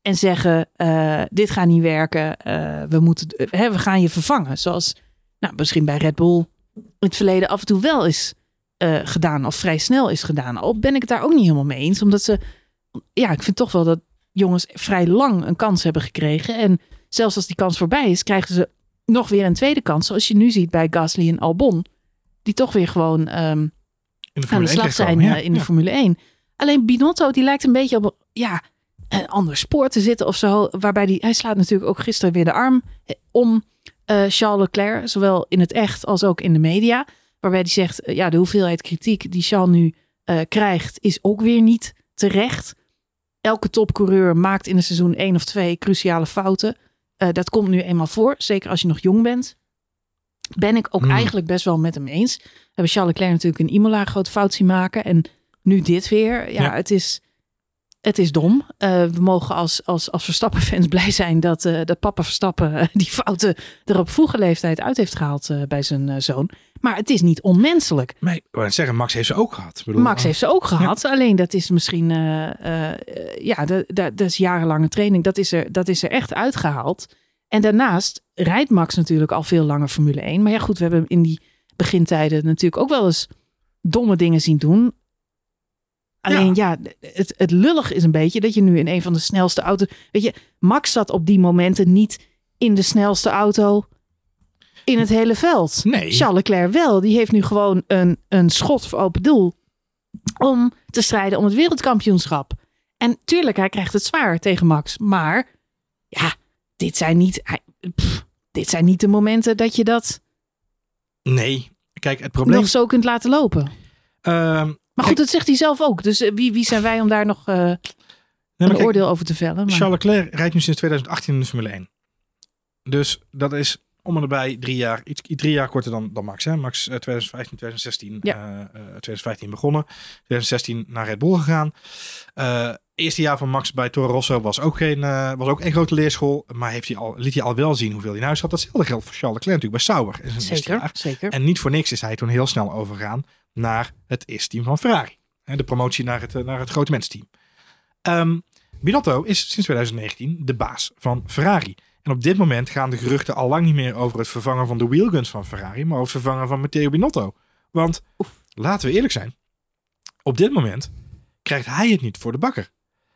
en zeggen, eh, dit gaat niet werken, eh, we, moeten, eh, hè, we gaan je vervangen. Zoals nou, misschien bij Red Bull in het verleden af en toe wel is gedaan of vrij snel is gedaan. Al ben ik het daar ook niet helemaal mee eens. Omdat ze, ja, ik vind toch wel dat jongens vrij lang een kans hebben gekregen. En zelfs als die kans voorbij is, krijgen ze nog weer een tweede kans. Zoals je nu ziet bij Gasly en Albon. Die toch weer gewoon in de aan de Formule 1 slag zijn in de ja. Formule 1. Alleen Binotto, die lijkt een beetje op ja, een ander spoor te zitten of zo. Waarbij die, hij slaat natuurlijk ook gisteren weer de arm eh, om eh, Charles Leclerc. Zowel in het echt als ook in de media. Waarbij hij zegt, eh, ja, de hoeveelheid kritiek die Charles nu krijgt, is ook weer niet terecht. Elke topcoureur maakt in een seizoen één of twee cruciale fouten. Dat komt nu eenmaal voor, zeker als je nog jong bent. Ben ik ook Hmm. eigenlijk best wel met hem eens. We hebben Charles Leclerc natuurlijk in Imola een grote fout zien maken. En nu dit weer. Ja, Ja. Het, is, het is dom. Eh, we mogen als, als, als Verstappen-fans blij zijn dat, eh, dat papa Verstappen eh, die fouten er op vroege leeftijd uit heeft gehaald eh, bij zijn zoon. Maar het is niet onmenselijk. Maar wou net zeggen, Max heeft ze ook gehad. Bedoel, Max heeft ze ook gehad. Alleen dat is misschien, ja, dat, dat, dat is jarenlange training. Dat is, er, dat is er echt uitgehaald. En daarnaast rijdt Max natuurlijk al veel langer Formule 1. Maar ja, goed, we hebben in die begintijden natuurlijk ook wel eens domme dingen zien doen. Alleen ja, het, het lullig is een beetje dat je nu in een van de snelste auto's. Weet je, Max zat op die momenten niet in de snelste auto in het hele veld. Nee. Charles Leclerc wel. Die heeft nu gewoon een, een schot voor open doel om te strijden om het wereldkampioenschap. En tuurlijk, hij krijgt het zwaar tegen Max. Maar ja, dit zijn niet, hij- pff, dit zijn niet de momenten dat je dat Nee. Kijk, het probleem... nog zo kunt laten lopen. Ehm, Maar goed, dat zegt hij zelf ook. Dus eh, wie, wie zijn wij om daar nog eh, nee, een kijk, oordeel over te vellen? Maar, Charles Leclerc rijdt nu sinds 2018 in de Formule 1. Dus dat is om en erbij drie jaar, iets, drie jaar korter dan, dan Max. Hè? Max eh, 2015, 2016, Ja. eh, eh, 2015 begonnen. 2016 naar Red Bull gegaan. Eh eerste jaar van Max bij Toro Rosso was ook, geen, eh, was ook een grote leerschool. Maar heeft hij al, liet hij al wel zien hoeveel hij in huis had. Datzelfde geldt voor Charles Leclerc natuurlijk bij Sauber. in zijn eerste zeker, jaar. zeker. En niet voor niks is hij toen heel snel overgegaan naar het eerste team van Ferrari. Hè, De promotie naar het, eh, naar het grote mensteam. Ehm Binotto is sinds 2019 de baas van Ferrari. En op dit moment gaan de geruchten al lang niet meer over het vervangen van de wheelguns van Ferrari, maar over het vervangen van Matteo Binotto. Want laten we eerlijk zijn, op dit moment krijgt hij het niet voor de bakker.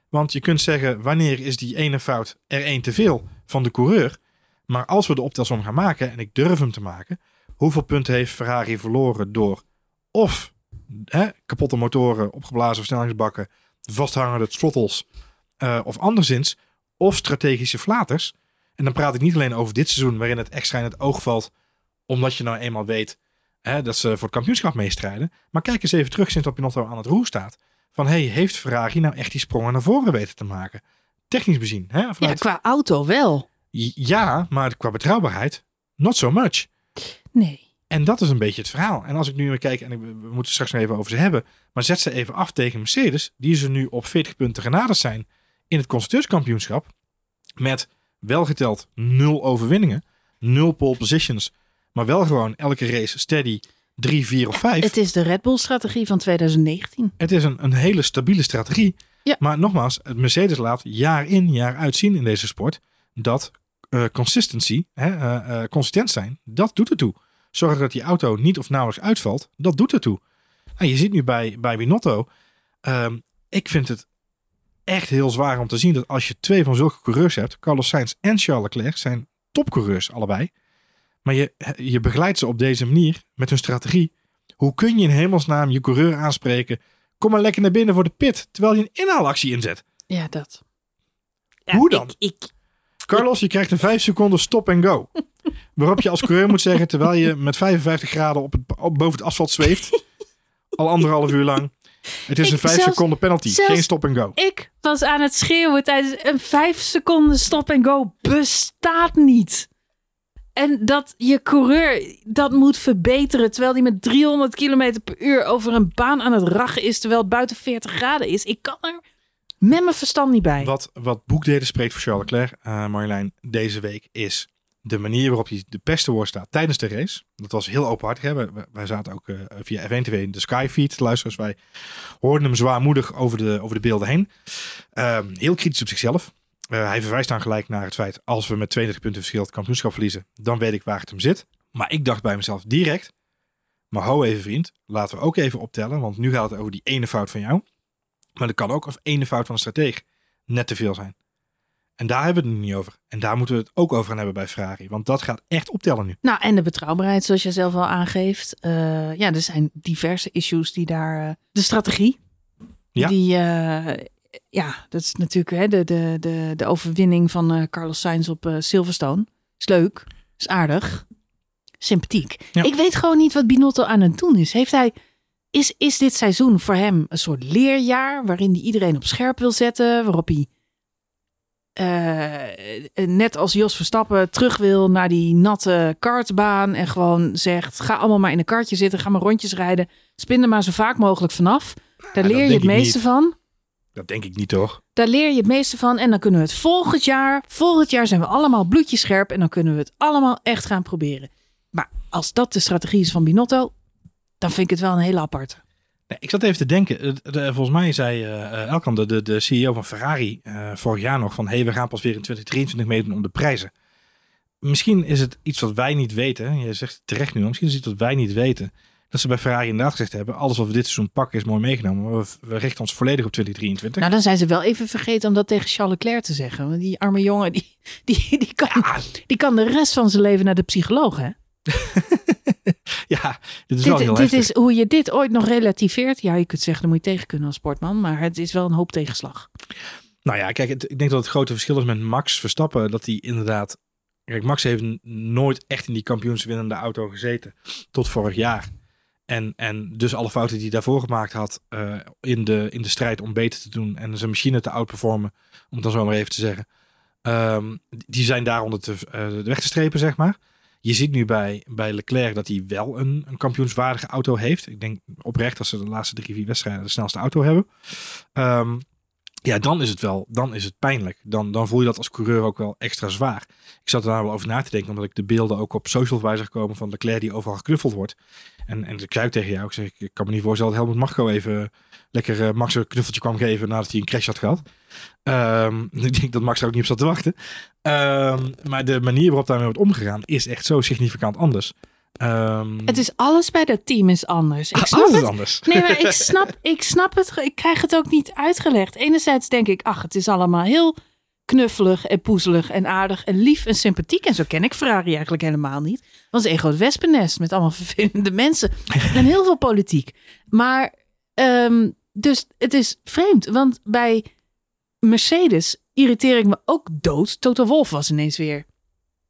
Want je kunt zeggen, wanneer is die ene fout er één te veel van de coureur? Maar als we de optelsom gaan maken, en ik durf hem te maken, hoeveel punten heeft Ferrari verloren door of hè, kapotte motoren, opgeblazen versnellingsbakken, vasthangende throttles eh, of anderszins, of strategische flaters. En dan praat ik niet alleen over dit seizoen, waarin het extra in het oog valt, omdat je nou eenmaal weet hè, dat ze voor het kampioenschap meestrijden. Maar kijk eens even terug sinds dat Pinotto aan het roer staat. Van hey, heeft Ferrari nou echt die sprongen naar voren weten te maken? Technisch bezien. Hè, Ja, qua auto wel. ja, maar qua betrouwbaarheid, not so much. Nee. En dat is een beetje het verhaal. En als ik nu weer kijk, en ik- we moeten straks nog even over ze hebben, maar zet ze even af tegen Mercedes, die ze nu op 40 punten genaderd zijn in het constructeurskampioenschap, met wel geteld nul overwinningen, nul pole positions, maar wel gewoon elke race steady 3, 4 of 5. Het is de Red Bull strategie van 2019. Het is een, een hele stabiele strategie. Ja. Maar nogmaals, het Mercedes laat jaar in, jaar uit zien in deze sport dat eh, consistency, hè, eh, eh, consistent zijn, dat doet ertoe. Zorgen dat die auto niet of nauwelijks uitvalt, dat doet ertoe. Nou, je ziet nu bij, bij Binotto, ehm, ik vind het echt heel zwaar om te zien dat als je twee van zulke coureurs hebt, Carlos Sainz en Charles Leclerc zijn topcoureurs allebei, maar je, je begeleidt ze op deze manier met hun strategie. Hoe kun je in hemelsnaam je coureur aanspreken? Kom maar lekker naar binnen voor de pit, terwijl je een inhaalactie inzet. Ja, dat. Ja, Hoe dan? Ik, ik, Carlos, je krijgt een 5 seconden stop en go. Waarop je als coureur moet zeggen, terwijl je met 55 graden op het, op, boven het asfalt zweeft. al anderhalf uur lang. Het is Ik- een 5 zelfs- seconden penalty, geen stop en go. ik was aan het schreeuwen tijdens een vijf seconden stop en go bestaat niet. En dat je coureur dat moet verbeteren terwijl die met 300 km per uur over een baan aan het rachen is terwijl het buiten 40 graden is. Ik kan er met mijn verstand niet bij. Wat, wat boekdelen spreekt voor Charles Leclerc, eh Marjolein, deze week is de manier waarop hij de beste woord staat tijdens de race. Dat was heel openhartig. Hè? Wij, zaten ook eh, via F1 TV in de Skyfeed. Luisteraars, wij hoorden hem zwaarmoedig over de, over de beelden heen. Ehm, heel kritisch op zichzelf. Eh, hij verwijst dan gelijk naar het feit, als we met 32 punten verschil het kampioenschap verliezen, dan weet ik waar het hem zit. Maar ik dacht bij mezelf direct, maar ho even vriend, laten we ook even optellen, want nu gaat het over die ene fout van jou. Maar dat kan ook of ene fout van de stratege net te veel zijn. En daar hebben we het nu niet over. En daar moeten we het ook over gaan hebben bij Ferrari. Want dat gaat echt optellen nu. Nou, en de betrouwbaarheid, zoals je zelf al aangeeft. Eh, ja, er zijn diverse issues die daar. eh, de strategie. Ja. Die, eh, ja, dat is natuurlijk hè, de, de, de, de overwinning van Carlos Sainz op Silverstone. Is leuk, is aardig, sympathiek. Ja. Ik weet gewoon niet wat Binotto aan het doen is. Heeft hij. Is, is dit seizoen voor hem een soort leerjaar waarin hij iedereen op scherp wil zetten? Waarop hij eh, net als Jos Verstappen terug wil naar die natte kartbaan en gewoon zegt: ga allemaal maar in een kartje zitten, ga maar rondjes rijden, spin er maar zo vaak mogelijk vanaf. Daar leer je het meeste niet. van. Dat denk ik niet toch? Daar leer je het meeste van en dan kunnen we het volgend jaar, volgend jaar zijn we allemaal bloedjescherp en dan kunnen we het allemaal echt gaan proberen. Maar als dat de strategie is van Binotto, dan vind ik het wel een hele aparte. Nee, ik zat even te denken. Eh, volgens mij zei eh Elkan, de, de, de CEO van Ferrari, vorig jaar nog van... hey, we gaan pas weer in 2023 meedoen om de prijzen. Misschien is het iets wat wij niet weten. Je zegt het terecht nu, misschien is het iets wat wij niet weten. Dat ze bij Ferrari inderdaad gezegd hebben... alles wat we dit seizoen pakken is mooi meegenomen. Maar we, we richten ons volledig op 2023. Nou, dan zijn ze wel even vergeten om dat tegen Charles Leclerc te zeggen. Want die arme jongen, die, die, die, kan, Ja, die kan de rest van zijn leven naar de psycholoog, hè? ja, dit is wel Dit, heel dit heftig. is hoe je dit ooit nog relativeert. Ja, je kunt zeggen, dan moet je tegen kunnen als sportman. Maar het is wel een hoop tegenslag. Nou ja, kijk, het- ik denk dat het grote verschil is met Max Verstappen. Dat hij inderdaad... Kijk, Max heeft nooit echt in die kampioenswinnende auto gezeten. Tot vorig jaar. En, en dus alle fouten die hij daarvoor gemaakt had eh, in, de, in de strijd om beter te doen. En zijn machine te outperformen, om het dan zo maar even te zeggen. ehm, die zijn daaronder te, eh, weg te strepen, zeg maar. Je ziet nu bij, bij Leclerc dat hij wel een, een kampioenswaardige auto heeft. Ik denk oprecht dat ze de laatste drie, vier wedstrijden de snelste auto hebben. Ehm, ja, dan is het wel, dan is het pijnlijk. Dan, dan voel je dat als coureur ook wel extra zwaar. Ik zat daar wel over na te denken, omdat ik de beelden ook op social voorbij zag komen van Leclerc die overal geknuffeld wordt. En, en ik zei tegen jou, ik, zeg, ik kan me niet voorstellen dat Helmut Marco even lekker eh, Max een knuffeltje kwam geven nadat hij een crash had gehad. Ehm, ik denk dat Max er ook niet op zat te wachten. Ehm, maar de manier waarop daarmee wordt omgegaan is echt zo significant anders. Ehm, Het is alles bij dat team is anders. Ik snap alles is het. anders. Nee, maar ik snap, ik snap het. Ik krijg het ook niet uitgelegd. Enerzijds denk ik, ach, het is allemaal heel knuffelig en poezelig en aardig en lief en sympathiek. En zo ken ik Ferrari eigenlijk helemaal niet. Het was een groot wespennest met allemaal vervelende mensen en heel veel politiek. Maar, ehm, dus het is vreemd, want bij Mercedes irriteer ik me ook dood. Toto Wolff was ineens weer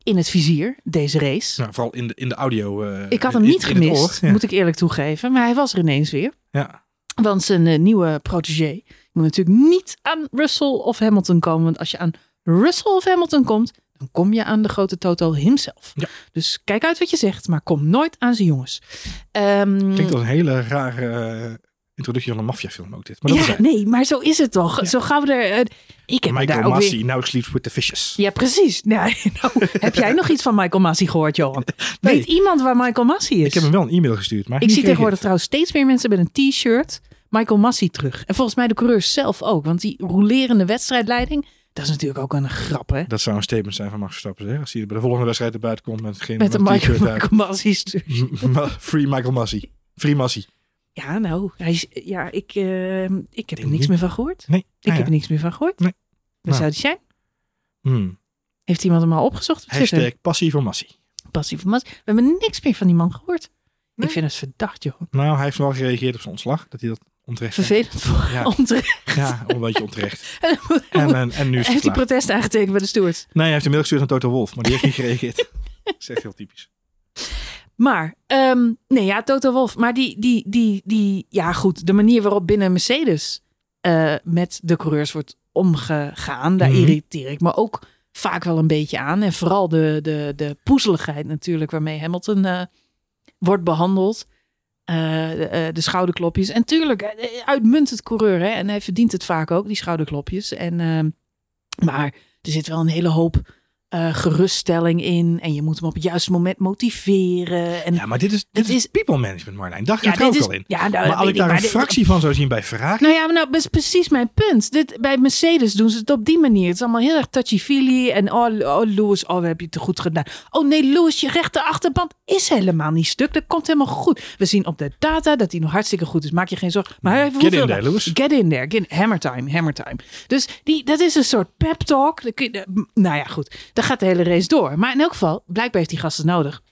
in het vizier, deze race. Nou, vooral in de, in de audio. eh, Ik had hem niet in gemist, oor. Ja. moet ik eerlijk toegeven. Maar hij was er ineens weer. Ja. Want zijn eh, nieuwe protégé moet natuurlijk niet aan Russell of Hamilton komen. Want als je aan Russell of Hamilton komt, dan kom je aan de grote Toto himself. Ja. Dus kijk uit wat je zegt, maar kom nooit aan zijn jongens. Ehm, Klinkt als een hele rare eh, introductie van een maffiafilm ook dit. Maar dat ja, is nee, maar zo is het toch. Ja. Zo gaan we er... eh, ik heb Michael daar ook Massey weer... now sleeps with the fishes. Ja, precies. Nee, nou, heb jij nog iets van Michael Massey gehoord, Johan? Nee. Weet iemand waar Michael Massey is? Ik heb hem wel een e-mail gestuurd. Maar Ik zie tegenwoordig trouwens steeds meer mensen met een t-shirt Michael Massey terug. En volgens mij de coureurs zelf ook. Want die rolerende wedstrijdleiding, dat is natuurlijk ook een grap, hè? Dat zou een statement zijn van Max Verstappen. Als hij bij de volgende wedstrijd erbij komt met geen Met een Michael. Michael Massey Free Michael Massey. Free Massey. Ja, nou, hij is, ja, ik, eh, ik heb er niks niet. meer van gehoord. Nee. Ik Nou heb er niks meer van gehoord. Nee. Waar Nou. zou die zijn? Hmm. Heeft iemand hem al opgezocht? op Twitter? Hashtag passie voor Massey. Passief Mas. We hebben niks meer van die man gehoord. Nee. Ik vind het verdacht, joh. Nou, hij heeft wel gereageerd op zijn ontslag. Dat hij dat onterecht. Vervelend voor Ja. onterecht. Ja, een beetje onterecht. En En, en, nu is het heeft hij protest aangetekend bij de stewards. Nee, hij heeft een mail gestuurd aan Toto Wolf, maar die heeft niet gereageerd. Dat is echt heel typisch. Maar, ehm, nee ja, Toto Wolf. Maar die, die, die, die, ja goed, de manier waarop binnen Mercedes eh, met de coureurs wordt omgegaan, daar Mhm. irriteer ik me ook vaak wel een beetje aan. En vooral de, de, de poezeligheid natuurlijk waarmee Hamilton eh, wordt behandeld. Eh, de, de schouderklopjes. En tuurlijk, uitmuntend coureur. Hè? En hij verdient het vaak ook, die schouderklopjes. En, ehm, maar er zit wel een hele hoop eh, geruststelling in. En je moet hem op het juiste moment motiveren. En Ja, maar dit is, dit Het is, is- people management, Marlijn. Daar ja, gaat het ook is, al in. ja, nou, Maar als ik daar een dit- fractie van zou zien bij Ferrari... Nou ja, maar nou, dat is precies mijn punt. Dit, bij Mercedes doen ze het op die manier. Het is allemaal heel erg touchy-feely. En oh, oh, Lewis, oh, hebben je te goed gedaan. Oh nee, Lewis, je rechter achterband is helemaal niet stuk. Dat komt helemaal goed. We zien op de data dat hij nog hartstikke goed is. Maak je geen zorgen. Maar heeft Get in there, Lewis. Get in there. Get, hammer time, hammer time. Dus die, dat is een soort pep talk. Nou ja, goed. Dan gaat de hele race door. Maar in elk geval, blijkbaar heeft die gasten nodig.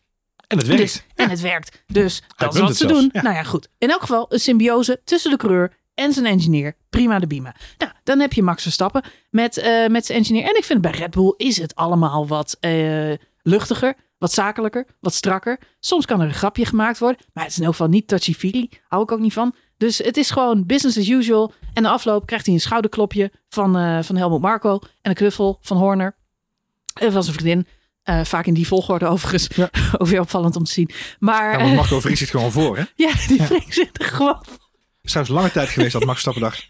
En het werkt. Dus, en het werkt. Dus dat is wat ze zelfs, doen. ja. Nou ja, goed. In elk geval een symbiose tussen de coureur en zijn engineer. Prima de bima. Nou, dan heb je Max Verstappen met, eh, met zijn engineer. En ik vind bij Red Bull is het allemaal wat eh, luchtiger, wat zakelijker, wat strakker. Soms kan er een grapje gemaakt worden. Maar het is in elk geval niet touchy-feely. Hou ik ook niet van. Dus het is gewoon business as usual. En de afloop krijgt hij een schouderklopje van, eh, van Helmut Marco. En een knuffel van Horner. En van zijn vriendin. Eh, vaak in die volgorde overigens. Ja. Ook weer opvallend om te zien. Maar Ja, Marco Vries zit gewoon voor, hè? ja, die wringt zich er gewoon Het is trouwens lange tijd geweest dat Max Stappen dacht...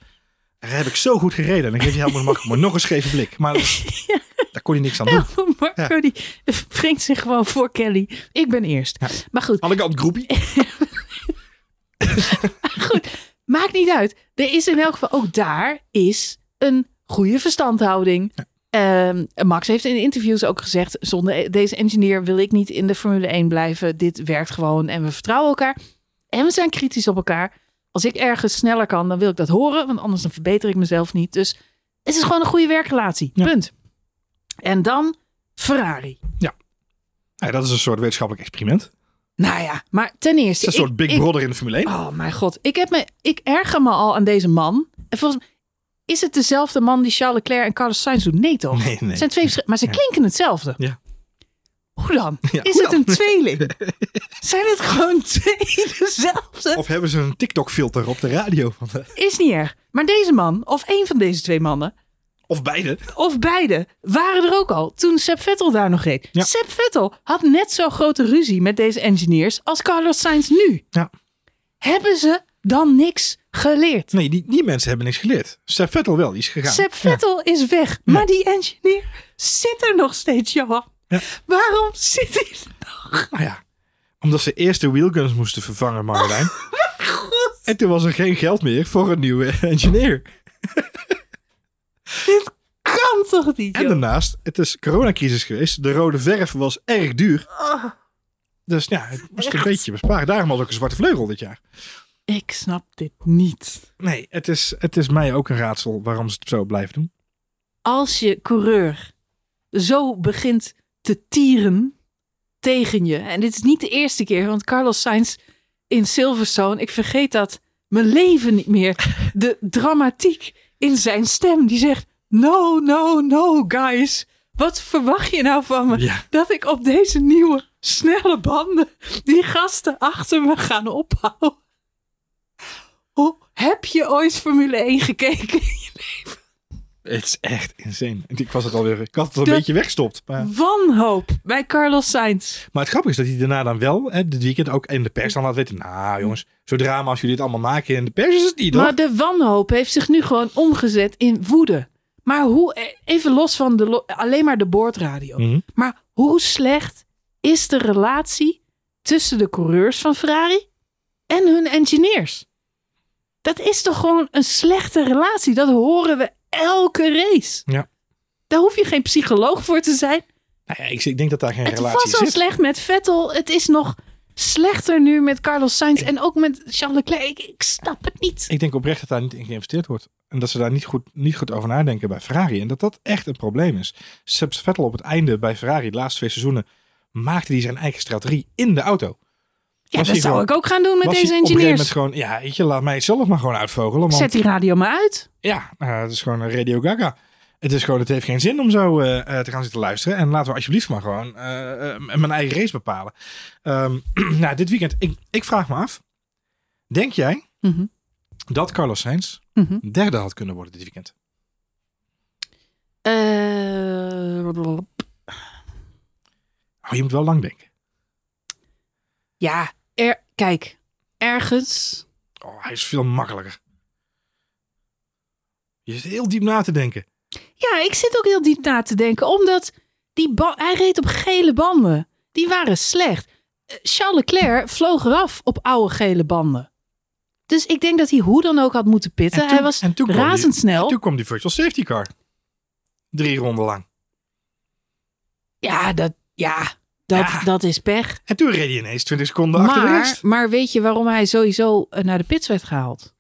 Daar heb ik zo goed gereden. En dan geeft hij helemaal Marco maar nog een scheve blik. Maar daar kon hij niks aan doen. Ja, Marco die wringt zich gewoon voor Kelly. Ik ben eerst. Ja. Maar goed, Alle kant groepie. goed, maakt niet uit. Er is in elk geval ook daar is een goede verstandhouding. Ehm, Max heeft in interviews ook gezegd: zonder deze engineer wil ik niet in de Formule 1 blijven. Dit werkt gewoon en we vertrouwen elkaar. En we zijn kritisch op elkaar. Als ik ergens sneller kan, dan wil ik dat horen, want anders dan verbeter ik mezelf niet. Dus het is gewoon een goede werkrelatie. Ja. Punt. En dan Ferrari. Ja, dat is een soort wetenschappelijk experiment. Nou ja, maar ten eerste. Het is een soort ik- Big ik- Brother in de Formule 1. Oh mijn god, ik, heb me, ik erger me al aan deze man. En volgens mij is het dezelfde man die Charles Leclerc en Carlos Sainz doen? Nee toch? Nee, nee. Het zijn twee verschil- maar ze klinken hetzelfde. Ja. Hoe dan? Ja, is hoe het dan? een tweeling? zijn het gewoon twee dezelfde? Of hebben ze een TikTok-filter op de radio? Van de- Is niet erg. Maar deze man, of één van deze twee mannen, Of beide. of beide, waren er ook al toen Seb Vettel daar nog reed. Ja. Seb Vettel had net zo'n grote ruzie met deze engineers als Carlos Sainz nu. Ja. Hebben ze dan niks geleerd? Nee, die, die mensen hebben niks geleerd. Seb Vettel wel, die is gegaan. Seb Vettel is weg, maar die engineer zit er nog steeds, Johan. Ja. Waarom zit hij er? Nou ja, omdat ze eerst de wheelguns moesten vervangen, Marjolein. en toen was er geen geld meer voor een nieuwe engineer. Dit kan toch niet, En daarnaast, het is coronacrisis geweest. De rode verf was erg duur. Oh, Dus ja, het moest een beetje besparen. Daarom had ook een zwarte vleugel dit jaar. Ik snap dit niet. Nee, het is, het is mij ook een raadsel waarom ze het zo blijven doen. Als je coureur zo begint te tieren tegen je. En dit is niet de eerste keer, want Carlos Sainz in Silverstone, ik vergeet dat mijn leven niet meer. De dramatiek in zijn stem, die zegt: No, no, no, guys. Wat verwacht je nou van me? Ja. Dat ik op deze nieuwe, snelle banden die gasten achter me gaan ophouden. Hoe, heb je ooit Formule 1 gekeken? Het is echt insane. Ik was het alweer. Ik had het al een beetje weggestopt. Maar, Wanhoop bij Carlos Sainz. maar het grappige is dat hij daarna dan wel, hè, dit weekend ook in de pers dan laat weten. Nou jongens, zo drama als jullie dit allemaal maken in de pers is het niet hoor. Maar de wanhoop heeft zich nu gewoon omgezet in woede. Maar hoe, eh, even los van de, alleen maar de boordradio. Mhm. Maar hoe slecht is de relatie tussen de coureurs van Ferrari en hun engineers? Dat is toch gewoon een slechte relatie? Dat horen we elke race. Ja. Daar hoef je geen psycholoog voor te zijn. Nou ja, ik, ik denk dat daar geen Het relatie was al slecht met Vettel. Het is nog slechter nu met Carlos Sainz. En ook met Charles Leclerc. Ik, ik snap het niet. Ik denk oprecht dat daar niet in geïnvesteerd wordt. En dat ze daar niet goed, niet goed over nadenken bij Ferrari. En dat dat echt een probleem is. Seb Vettel op het einde bij Ferrari, de laatste twee seizoenen, maakte hij zijn eigen strategie in de auto. Ja, Was dat zou gewoon- ik ook gaan doen met deze engineers. moment gewoon, ja, weet je, laat mij het zelf maar gewoon uitvogelen. Want Zet die radio maar uit. ja, nou, het is gewoon een Radio Gaga. Het is gewoon, het heeft geen zin om zo eh, eh, te gaan zitten luisteren. En laten we alsjeblieft maar gewoon eh, mijn eigen race bepalen. Ehm, nou, dit weekend, ik, ik vraag me af. Denk jij Mhm, dat Carlos Sainz mhm. derde had kunnen worden dit weekend? Oh, je moet wel lang denken. ja, er, kijk, ergens. Oh, hij is veel makkelijker. Je zit heel diep na te denken. Ja, ik zit ook heel diep na te denken, omdat die hij reed op gele banden. Die waren slecht. Eh, Charles Leclerc vloog eraf op oude gele banden. Dus ik denk dat hij hoe dan ook had moeten pitten. En hij was en toen kwam die- razendsnel. Toen kwam die virtual safety car. Drie ronden lang. Ja, dat, ja, dat, Ja. dat is pech. En toen reed hij ineens 20 seconden achter de Maar, rest. maar weet je waarom hij sowieso eh, naar de pits werd gehaald?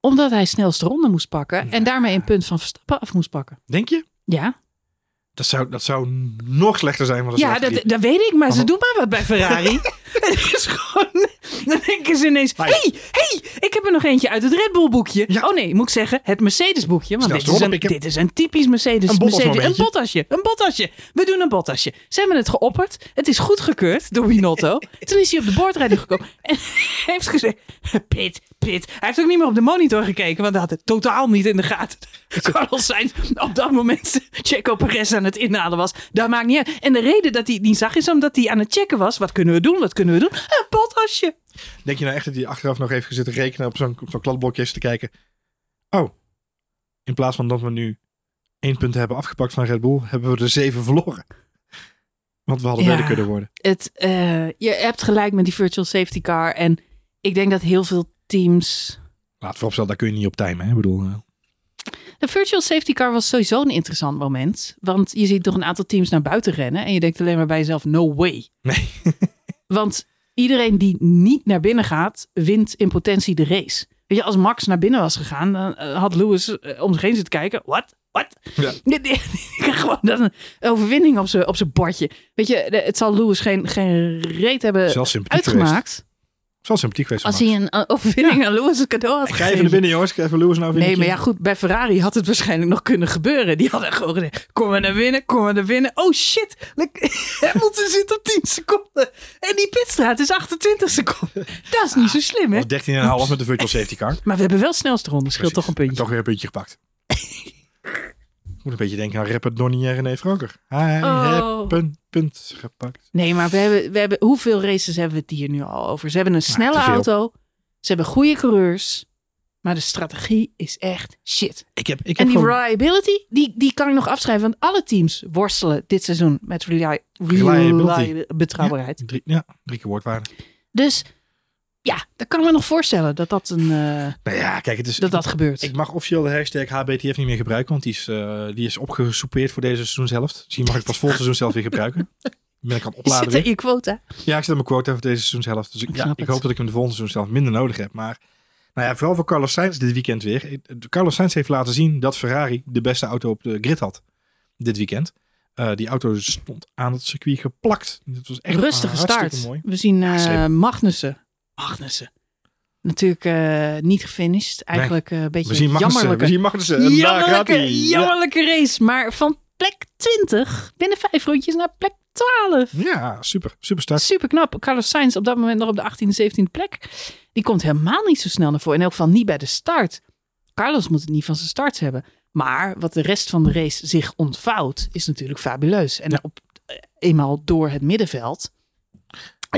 Omdat hij snelste ronde moest pakken en daarmee een punt van Verstappen af moest pakken. Denk je? Ja, Dat zou, dat zou nog slechter zijn de ja dat, dat weet ik, maar ze doen maar wat bij Ferrari. Het is gewoon, dan denken ze ineens, Hey. hey, hey, ik heb er nog eentje uit het Red Bull boekje. Ja. Oh nee, moet ik zeggen, het Mercedes boekje. Want dit is, een, dit is een typisch Mercedes. Een Mercedes een botasje, een botasje. We doen een botasje. Ze hebben het geopperd. Het is goedgekeurd door Binotto. Toen is hij op de boordrijding gekomen. En heeft gezegd, pit, pit. Hij heeft ook niet meer op de monitor gekeken, want hij had het totaal niet in de gaten. Carlos Sainz op dat moment Checo Perez aan het inhalen was. Dat maakt niet uit. En de reden dat hij het niet zag is omdat hij aan het checken was. Wat kunnen we doen? Wat kunnen we doen? Een botasje. Denk je nou echt dat hij achteraf nog heeft gezeten rekenen op zo'n op zo'n kladblokje te kijken? Oh, in plaats van dat we nu één punt hebben afgepakt van Red Bull, hebben we er zeven verloren. Want we hadden Ja. kunnen worden. Het, eh, je hebt gelijk met die virtual safety car. En ik denk dat heel veel teams... Laat vooropstellen, daar kun je niet op timen. Hè? Ik bedoel, eh, De virtual safety car was sowieso een interessant moment. Want je ziet toch een aantal teams naar buiten rennen. En je denkt alleen maar bij jezelf, no way. nee. Want iedereen die niet naar binnen gaat, wint in potentie de race. Weet je, als Max naar binnen was gegaan, dan eh, had Lewis eh, om zich heen zitten kijken. Wat? Wat? Ja. Gewoon een overwinning op zijn op zijn bordje. Weet je, het zal Lewis geen, geen reet hebben geweest. Zelfs sympathiek geweest. van Als hij een eh, overwinning aan Lewis een cadeau had Ik ga even naar gegeven. binnen, jongens. Ik ga even Lewis nou Nee, maar ja, goed. Bij Ferrari had het waarschijnlijk nog kunnen gebeuren. Die hadden gewoon gezegd: kom maar naar binnen, kom maar naar binnen. Oh shit, Hamilton zit op 10 seconden. En die pitstraat is 28 seconden. Dat is niet zo slim, hè? Of 13,5 met de virtual safety car. Maar we hebben wel snelste ronde. Scheelt toch een puntje. Toch weer een puntje gepakt. Moet een beetje denken aan rapper Donnie en René Vroger. Hij Oh. heeft een punt gepakt. Nee, maar we hebben, we hebben, hoeveel races hebben we het hier nu al over? Ze hebben een snelle te veel. auto. Ze hebben goede coureurs. Maar de strategie is echt shit. Ik heb, ik En heb die gewoon- reliability, die, die kan ik nog afschrijven. Want alle teams worstelen dit seizoen met reli Reliability. reli- betrouwbaarheid. drie, ja, drie keer woordwaarde. Dus ja, dat kan ik me nog voorstellen dat dat, een, eh, Nou ja, kijk, het is, dat, dat gebeurt. ik mag officieel de hashtag HBTF niet meer gebruiken, want die is, eh, die is opgesoupeerd voor deze seizoenshelft. Dus die mag ik pas volgend seizoen zelf weer gebruiken. Ben ik aan het opladen Zit er in je quota? Ja, ik zit mijn quota voor deze seizoenshelft. Dus ik, Ik ja, snap ik het. hoop dat ik hem de volgende seizoenshelft minder nodig heb. Maar nou ja, vooral voor Carlos Sainz dit weekend weer. Carlos Sainz heeft laten zien dat Ferrari de beste auto op de grid had dit weekend. Eh, die auto stond aan het circuit geplakt. Het was echt Rustige start. mooi. We zien. Magnussen. Magnussen. Natuurlijk eh, niet gefinished. Eigenlijk eh, een beetje We zien jammerlijke, We zien Magnussen. Jammerlijke. Ja. jammerlijke race. Maar van plek 20 binnen vijf rondjes naar plek 12. Ja, super. Super start. Super knap. Carlos Sainz op dat moment nog op de 18e, 17e plek. Die komt helemaal niet zo snel naar voren. In elk geval niet bij de start. Carlos moet het niet van zijn starts hebben. Maar wat de rest van de race zich ontvouwt, is natuurlijk fabuleus. En Ja. op, eh, eenmaal door het middenveld,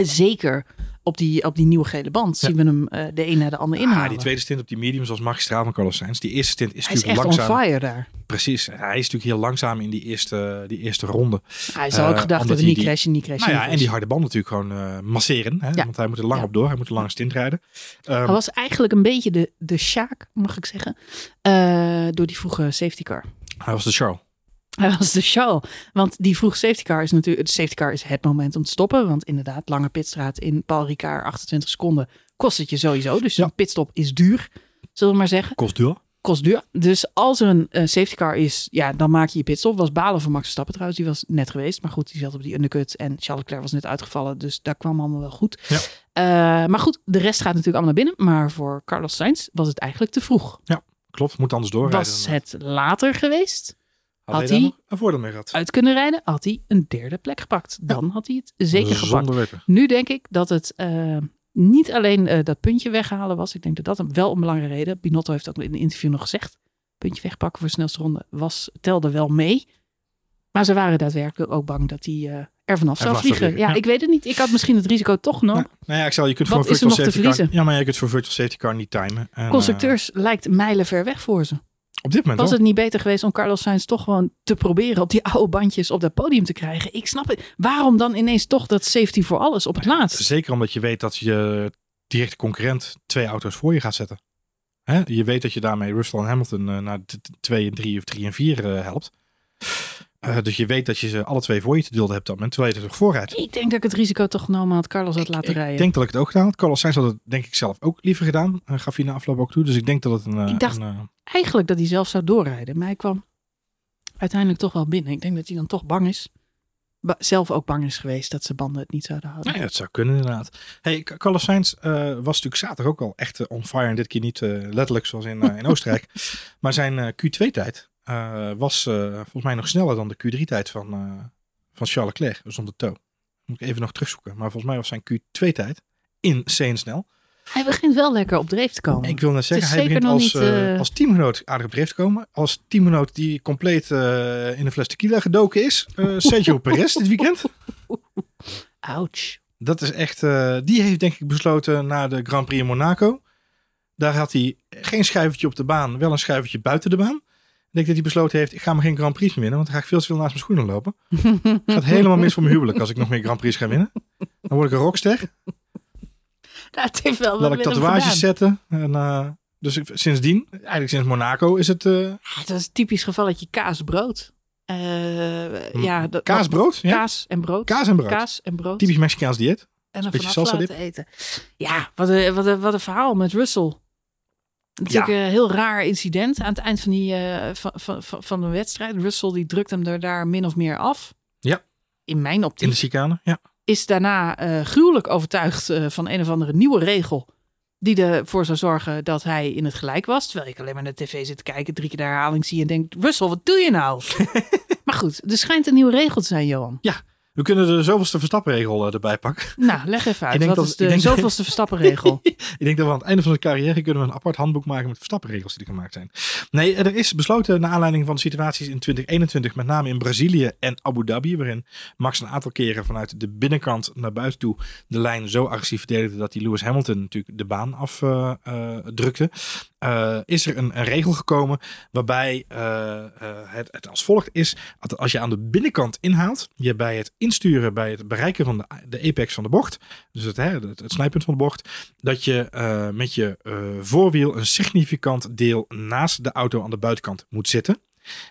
zeker op die, op die nieuwe gele band, zien we hem eh, de een naar de ander inhalen. Ah, die tweede stint op die mediums was magistraal van Carlos Sainz. Die eerste stint is Hij is natuurlijk echt langzaam. fire daar. Precies. Hij is natuurlijk heel langzaam in die eerste, die eerste ronde. Hij zou ook Eh, gedacht hebben, hij niet crashen, niet crashen. Nou ja, en die harde band natuurlijk gewoon eh, masseren. Hè? Ja. Want hij moet er lang op door. Hij moet een lange stint rijden. Ehm, Hij was eigenlijk een beetje de, de Sjaak, mag ik zeggen, door die vroege safety car. hij was de Charles. Hij was de show. Want die vroeg safety car is natuurlijk... De safety car is het moment om te stoppen. Want inderdaad, lange pitstraat in Paul Ricard, 28 seconden, kost het je sowieso. Dus Ja. een pitstop is duur, zullen we maar zeggen. Kost duur. kost duur. Dus als er een eh, safety car is, ja, dan maak je je pitstop. Was balen voor Max Verstappen trouwens. Die was net geweest. Maar goed, die zat op die undercut. En Charles Leclerc was net uitgevallen. Dus daar kwam allemaal wel goed. Ja. Eh, maar goed, de rest gaat natuurlijk allemaal naar binnen. Maar voor Carlos Sainz was het eigenlijk te vroeg. Klopt, moet anders doorrijden. Was het later geweest, had had hij nog een voordeel mee gehad? uit kunnen rijden, had hij een derde plek gepakt. Dan had hij het zeker gepakt. Nu denk ik dat het eh, niet alleen eh, dat puntje weghalen was. Ik denk dat dat een wel een belangrijke reden. Binotto heeft ook in een interview nog gezegd. Puntje wegpakken voor de snelste ronde was, telde wel mee. Maar ze waren daadwerkelijk ook bang dat hij eh, er vanaf zou vliegen. Ja, ja. ik weet het niet. Ik had misschien het risico toch genomen. Nou, nou ja, ik zal, je kunt Wat voor virtual nog safety car. Ja, maar je kunt voor virtual safety car niet timen. En, Constructeurs lijkt mijlen ver weg voor ze. Op dit moment Was wel. het niet beter geweest om Carlos Sainz toch gewoon te proberen op die oude bandjes op dat podium te krijgen? Ik snap het. Waarom dan ineens toch dat safety voor alles op het laatst? Zeker omdat je weet dat je directe concurrent twee auto's voor je gaat zetten. Hè? Je weet dat je daarmee Russell en Hamilton eh, naar 2 en 3 of 3 en 4 helpt. Uh, dus je weet dat je ze alle twee voor je te dulden hebt dan. En terwijl je er toch vooruit. Ik denk dat ik het risico toch genomen had. Carlos had laten rijden. Ik denk dat ik het ook gedaan had. Carlos Sainz had het denk ik zelf ook liever gedaan. Eh, gaf hij na afloop ook toe. Dus ik denk dat het een... Eh, een, eigenlijk dat hij zelf zou doorrijden. Maar hij kwam uiteindelijk toch wel binnen. Ik denk dat hij dan toch bang is. Zelf ook bang is geweest dat ze banden het niet zouden houden. Nou nee, dat zou kunnen inderdaad. Hey, Carlos Sainz was natuurlijk zaterdag ook al echt on fire. En dit keer niet letterlijk zoals in, in Oostenrijk. Maar zijn Q2-tijd eh, was eh, volgens mij nog sneller dan de Q3-tijd van, uh, van Charles Leclerc dus zonder toe. Moet ik even nog terugzoeken. Maar volgens mij was zijn Q2-tijd insane snel. Hij begint wel lekker op dreef te komen. Ik wil net zeggen, hij begint als, als teamgenoot aardig op dreef te komen. Als teamgenoot die compleet in een fles tequila gedoken is. Sergio Perez dit weekend. Ouch. Dat is echt, die heeft denk ik besloten na de Grand Prix in Monaco. Daar had hij geen schuivertje op de baan, wel een schuivertje buiten de baan. Ik denk dat hij besloten heeft: ik ga maar geen Grand Prix meer winnen, want dan ga ik veel te veel naast mijn schoenen lopen. Het gaat helemaal mis voor mijn huwelijk als ik nog meer Grand Prix ga winnen. Dan word ik een rockster. Het heeft wel Laat ik tatoeages zetten. En, eh, dus ik, sindsdien, eigenlijk sinds Monaco, is het eh, Ja, dat is een typisch gevalletje kaasbrood. Eh ja, dat, kaasbrood. Ja? Kaas en brood. Kaas en brood. Kaas en brood. Typisch Mexicaans dieet. en een beetje salsa eten. Ja, wat een, wat, een, wat een verhaal met Russell. Natuurlijk een heel raar incident aan het eind van, die, eh, van, van, van, de wedstrijd. Russell die drukt hem er daar min of meer af. Ja. In mijn optiek. In de chicane. Ja. is daarna eh, gruwelijk overtuigd eh, van een of andere nieuwe regel. Die ervoor zou zorgen dat hij in het gelijk was. Terwijl ik alleen maar naar de tv zit te kijken, drie keer de herhaling zie en denk: Russell, wat doe je nou? maar goed, er schijnt een nieuwe regel te zijn, Johan. We kunnen de zoveelste verstappenregel eh, erbij pakken. Nou, leg even uit. Ik denk Wat dat- is de ik denk dat- zoveelste verstappenregel? Ik denk dat we aan het einde van de carrière kunnen we een apart handboek maken met verstappenregels die er gemaakt zijn. Nee, er is besloten naar aanleiding van de situaties in 2021, met name in Brazilië en Abu Dhabi, waarin Max een aantal keren vanuit de binnenkant naar buiten toe de lijn zo agressief verdedigde dat hij Lewis Hamilton natuurlijk de baan afdrukte. Eh, is er een, regel gekomen waarbij eh, eh, het, het als volgt is dat als je aan de binnenkant inhaalt, je bij het insturen, bij het bereiken van de, de apex van de bocht, dus het, hè, het, het snijpunt van de bocht, dat je met je voorwiel een significant deel naast de auto aan de buitenkant moet zitten.